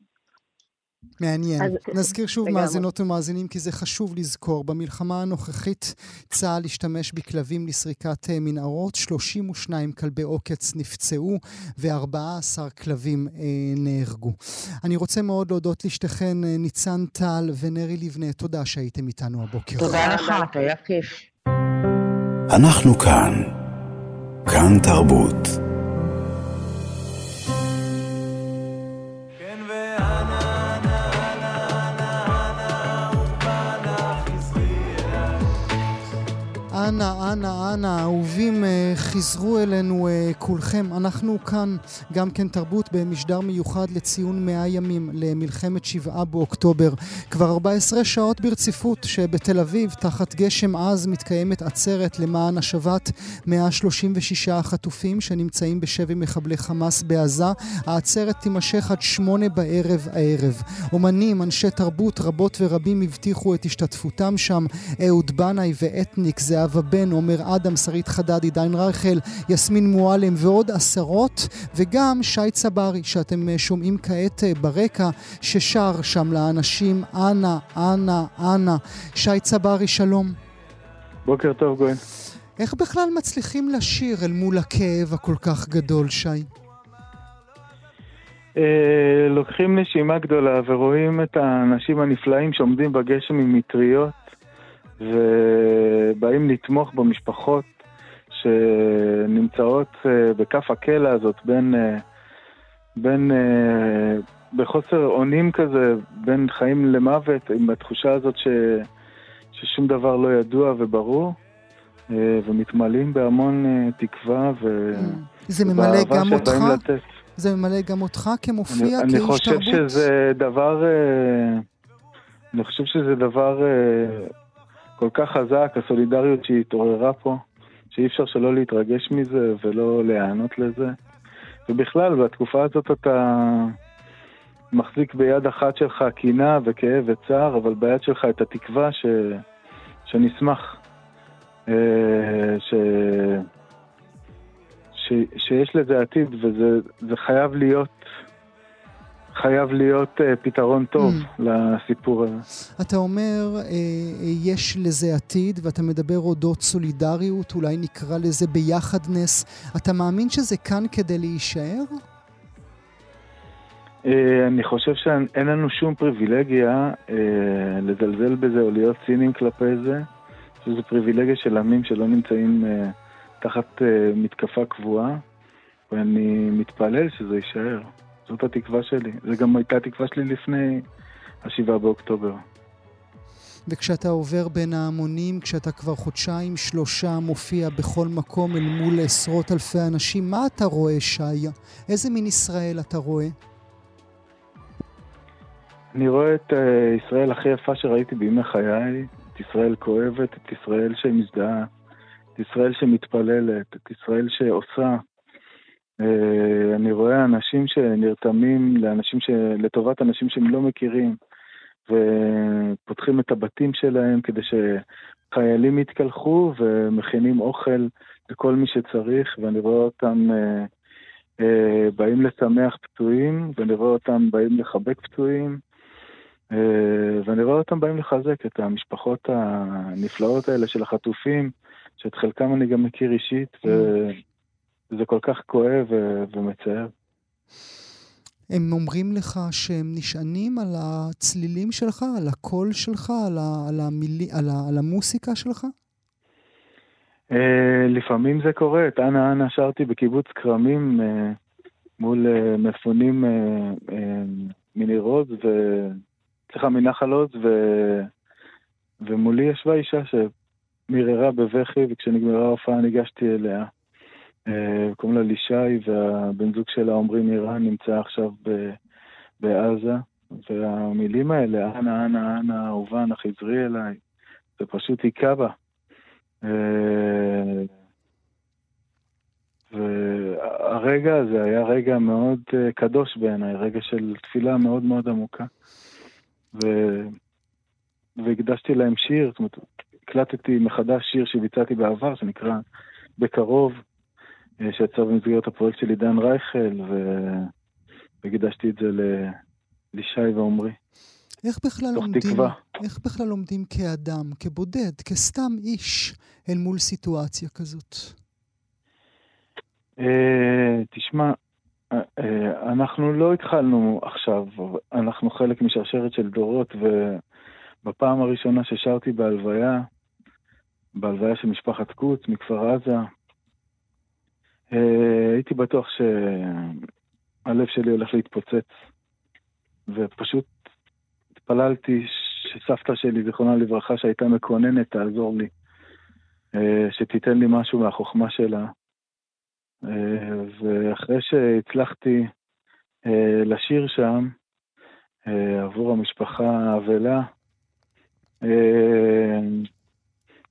מעניין. אז... נזכיר שוב מאזינות ומאזינים, כי זה חשוב לזכור. במלחמה הנוכחית צה"ל השתמש בכלבים לסריקת אה, מנהרות, 32 כלבי עוקץ נפצעו ו-14 כלבים אה, נהרגו. אני רוצה מאוד להודות לשתיכן, אה, ניצן טל ונרי לבנה. תודה שהייתם איתנו הבוקר. תודה לך, היה כיף. אנחנו כאן. כאן תרבות. אנא, אנא, אנא, אהובים, אה, חזרו אלינו אה, כולכם. אנחנו כאן, גם כן תרבות, במשדר מיוחד לציון 100 ימים למלחמת שבעה באוקטובר. כבר 14 שעות ברציפות שבתל אביב, תחת גשם עז, מתקיימת עצרת למען השבת 136 החטופים שנמצאים בשבי מחבלי חמאס בעזה. העצרת תימשך עד שמונה בערב הערב. אומנים, אנשי תרבות, רבות ורבים הבטיחו את השתתפותם שם. אהוד בנאי ואתניק, זהבה בן, עומר אדם, שרית חדד, עידן רייכל, יסמין מועלם ועוד עשרות, וגם שי צברי, שאתם אה, שומעים כעת אה, ברקע, ששר שם לאנשים, אנא, אנא, אנא. שי צברי, שלום. בוקר טוב, גואל. איך בכלל מצליחים לשיר אל מול הכאב הכל כך גדול, שי? אה, לוקחים נשימה גדולה ורואים את האנשים הנפלאים שעומדים בגשם עם מטריות ובאים לתמוך במשפחות שנמצאות אה, בכף הקלע הזאת בין, אה, בין, אה, בחוסר אונים כזה, בין חיים למוות, עם התחושה הזאת ש, ששום דבר לא ידוע וברור, ומתמלאים בהמון תקווה ו... זה ממלא גם אותך? לתת. זה ממלא גם אותך כמופיע, אני, כאיש תרבות? אני חושב שזה דבר... אני חושב שזה דבר כל כך חזק, הסולידריות שהתעוררה פה, שאי אפשר שלא להתרגש מזה ולא להיענות לזה. ובכלל, בתקופה הזאת אתה מחזיק ביד אחת שלך קינה וכאב וצער, אבל ביד שלך את התקווה ש... שנשמח, אה, ש... ש... שיש לזה עתיד, וזה חייב להיות חייב להיות uh, פתרון טוב mm. לסיפור הזה. אתה אומר, uh, יש לזה עתיד, ואתה מדבר אודות סולידריות, אולי נקרא לזה ביחדנס. אתה מאמין שזה כאן כדי להישאר? Uh, אני חושב שאין לנו שום פריבילגיה uh, לזלזל בזה או להיות ציניים כלפי זה. שזו פריבילגיה של עמים שלא נמצאים uh, תחת uh, מתקפה קבועה, ואני מתפלל שזה יישאר. זאת התקווה שלי. זו גם הייתה התקווה שלי לפני השבעה באוקטובר. וכשאתה עובר בין ההמונים, כשאתה כבר חודשיים, שלושה מופיע בכל מקום אל מול עשרות אלפי אנשים, מה אתה רואה, שי? איזה מין ישראל אתה רואה? אני רואה את uh, ישראל הכי יפה שראיתי בימי חיי, את ישראל כואבת, את ישראל שמזדהה, את ישראל שמתפללת, את ישראל שעושה, אה, אני רואה אנשים שנרתמים לאנשים ש... לטובת אנשים שהם לא מכירים, ופותחים את הבתים שלהם כדי שחיילים יתקלחו ומכינים אוכל לכל מי שצריך, ואני רואה אותם אה, אה, באים לשמח פצועים, ואני רואה אותם באים לחבק פצועים, ואני רואה אותם באים לחזק את המשפחות הנפלאות האלה של החטופים, שאת חלקם אני גם מכיר אישית, ו... זה כל כך כואב ומצער. הם אומרים לך שהם נשענים על הצלילים שלך, על הקול שלך, על, ה, על, המילי, על, ה, על המוסיקה שלך? Uh, לפעמים זה קורה. את אנה אנה שרתי בקיבוץ כרמים uh, מול uh, מפונים uh, uh, מניר עוז, ו... סליחה, מנחל עוז, ו... ומולי ישבה אישה שמיררה בבכי, וכשנגמרה ההופעה ניגשתי אליה. אה, קוראים לה לישי, והבן זוג שלה, עמרי מירן, נמצא עכשיו ב, בעזה. והמילים האלה, אנה, אנה, אנה, אהובה, נא חזרי אליי, זה פשוט היכה בה. אה, והרגע הזה היה רגע מאוד אה, קדוש בעיניי, רגע של תפילה מאוד מאוד עמוקה. ו... והקדשתי להם שיר, זאת אומרת, הקלטתי מחדש שיר שביצעתי בעבר, שנקרא בקרוב, שיצא במסגרת הפרויקט של עידן רייכל, והקדשתי את זה לישי ועומרי. איך בכלל לומדים, תקווה. איך בכלל לומדים כאדם, כבודד, כסתם איש, אל מול סיטואציה כזאת? אה, תשמע, אה, אנחנו לא התחלנו עכשיו, אנחנו חלק משרשרת של דורות, ובפעם הראשונה ששרתי בהלוויה, בהלוויה של משפחת קוץ מכפר עזה, אה, הייתי בטוח שהלב שלי הולך להתפוצץ, ופשוט התפללתי שסבתא שלי, זיכרונה לברכה, שהייתה מקוננת, תעזור לי. שתיתן לי משהו מהחוכמה שלה. ואחרי שהצלחתי לשיר שם עבור המשפחה האבלה,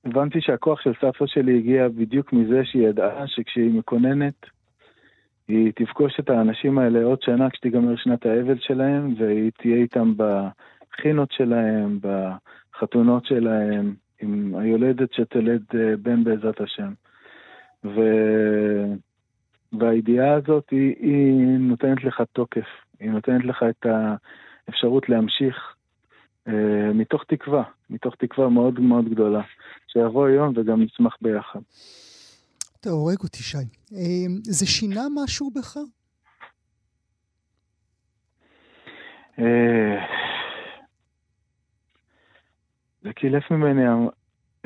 הבנתי שהכוח של סבתא שלי הגיע בדיוק מזה שהיא ידעה שכשהיא מקוננת, היא תפגוש את האנשים האלה עוד שנה כשתיגמר שנת האבל שלהם, והיא תהיה איתם בחינות שלהם, בחתונות שלהם, עם היולדת שתלד אה, בן בעזרת השם. ו... והידיעה הזאת היא, היא נותנת לך תוקף, היא נותנת לך את האפשרות להמשיך אה, מתוך תקווה, מתוך תקווה מאוד מאוד גדולה, שיבוא יום וגם נצמח ביחד. אתה הורג אותי, שי. אה, זה שינה משהו בך? אה, זה קילף ממני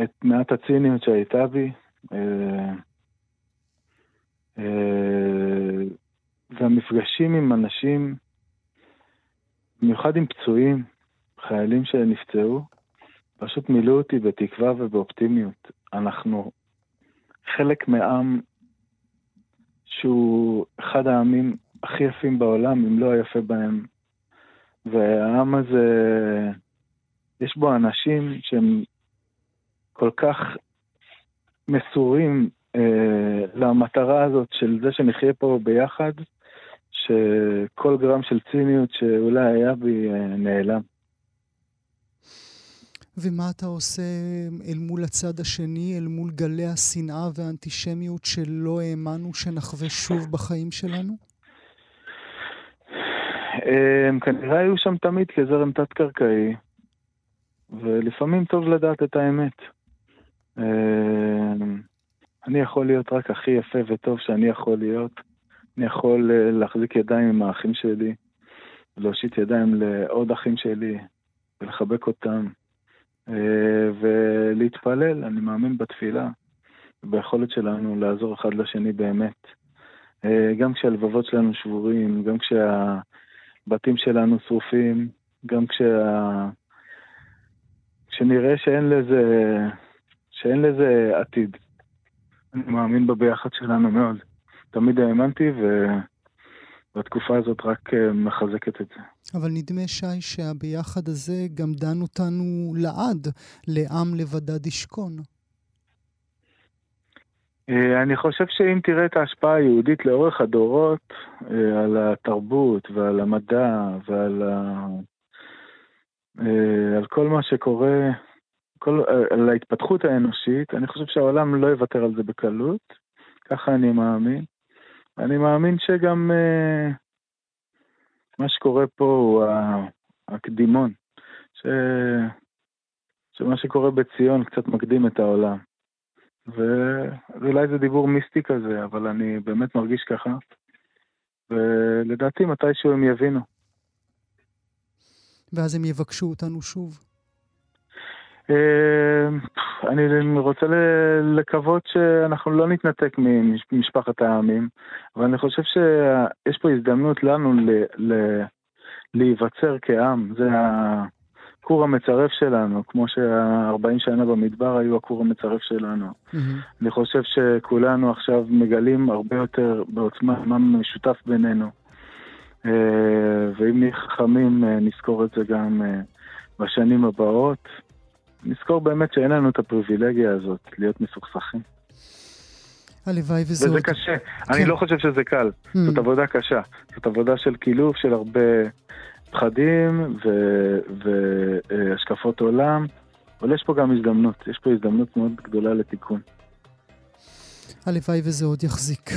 את מעט הציניות שהייתה בי, אה, והמפגשים עם אנשים, במיוחד עם פצועים, חיילים שנפצעו, פשוט מילאו אותי בתקווה ובאופטימיות. אנחנו חלק מעם שהוא אחד העמים הכי יפים בעולם, אם לא היפה בהם. והעם הזה, יש בו אנשים שהם כל כך מסורים אה, למטרה הזאת של זה שנחיה פה ביחד, שכל גרם של ציניות שאולי היה בי אה, נעלם. ומה אתה עושה אל מול הצד השני, אל מול גלי השנאה והאנטישמיות שלא האמנו שנחווה שוב בחיים שלנו? הם כנראה היו שם תמיד כזרם תת-קרקעי, ולפעמים טוב לדעת את האמת. אני יכול להיות רק הכי יפה וטוב שאני יכול להיות. אני יכול אה, להחזיק ידיים עם האחים שלי, להושיט ידיים לעוד אחים שלי ולחבק אותם. אה, ולהתפלל, אני מאמין בתפילה, ביכולת שלנו לעזור אחד לשני באמת. אה, גם כשהלבבות שלנו שבורים, גם כשהבתים שלנו שרופים, גם כשה... כשנראה שאין לזה, שאין לזה עתיד. אני מאמין בביחד שלנו מאוד. תמיד האמנתי. והתקופה הזאת רק אה, מחזקת את זה. אבל נדמה, שי, שהביחד הזה גם דן אותנו לעד, לעם לבדד ישכון. אה, אני חושב שאם תראה את ההשפעה היהודית לאורך הדורות אה, על התרבות ועל המדע ועל ה... על כל מה שקורה, כל, על ההתפתחות האנושית, אני חושב שהעולם לא יוותר על זה בקלות, ככה אני מאמין. אני מאמין שגם מה שקורה פה הוא הקדימון, ש... שמה שקורה בציון קצת מקדים את העולם. ואולי זה דיבור מיסטי כזה, אבל אני באמת מרגיש ככה, ולדעתי מתישהו הם יבינו. ואז הם יבקשו אותנו שוב. אה, אני רוצה לקוות שאנחנו לא נתנתק ממשפחת העמים, אבל אני חושב שיש פה הזדמנות לנו להיווצר כעם. זה הכור המצרף שלנו, כמו שה-40 שנה במדבר היו הכור המצרף שלנו. Mm-hmm. אני חושב שכולנו עכשיו מגלים הרבה יותר בעוצמה מה משותף בינינו. אה, ואם נהיה חכמים, אה, נזכור את זה גם בשנים הבאות. נזכור באמת שאין לנו את הפריבילגיה הזאת להיות מסוכסכים. הלוואי וזה... וזה קשה. כן. אני לא חושב שזה קל. Mm. זאת עבודה קשה. זאת עבודה של קילוף של הרבה פחדים והשקפות עולם, אבל יש פה גם הזדמנות. יש פה הזדמנות מאוד גדולה לתיקון. הלוואי וזה עוד יחזיק.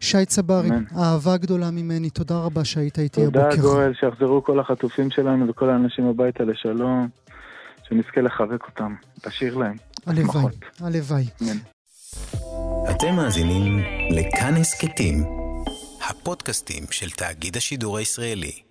שי צברי, אהבה גדולה ממני, תודה רבה שהיית איתי הבוקר. תודה גואל, שיחזרו כל החטופים שלנו וכל האנשים הביתה לשלום. שנזכה לחבק אותם, לשיר להם. הלוואי, הלוואי. אתם מאזינים לכאן הסכתים, הפודקאסטים של תאגיד השידור הישראלי.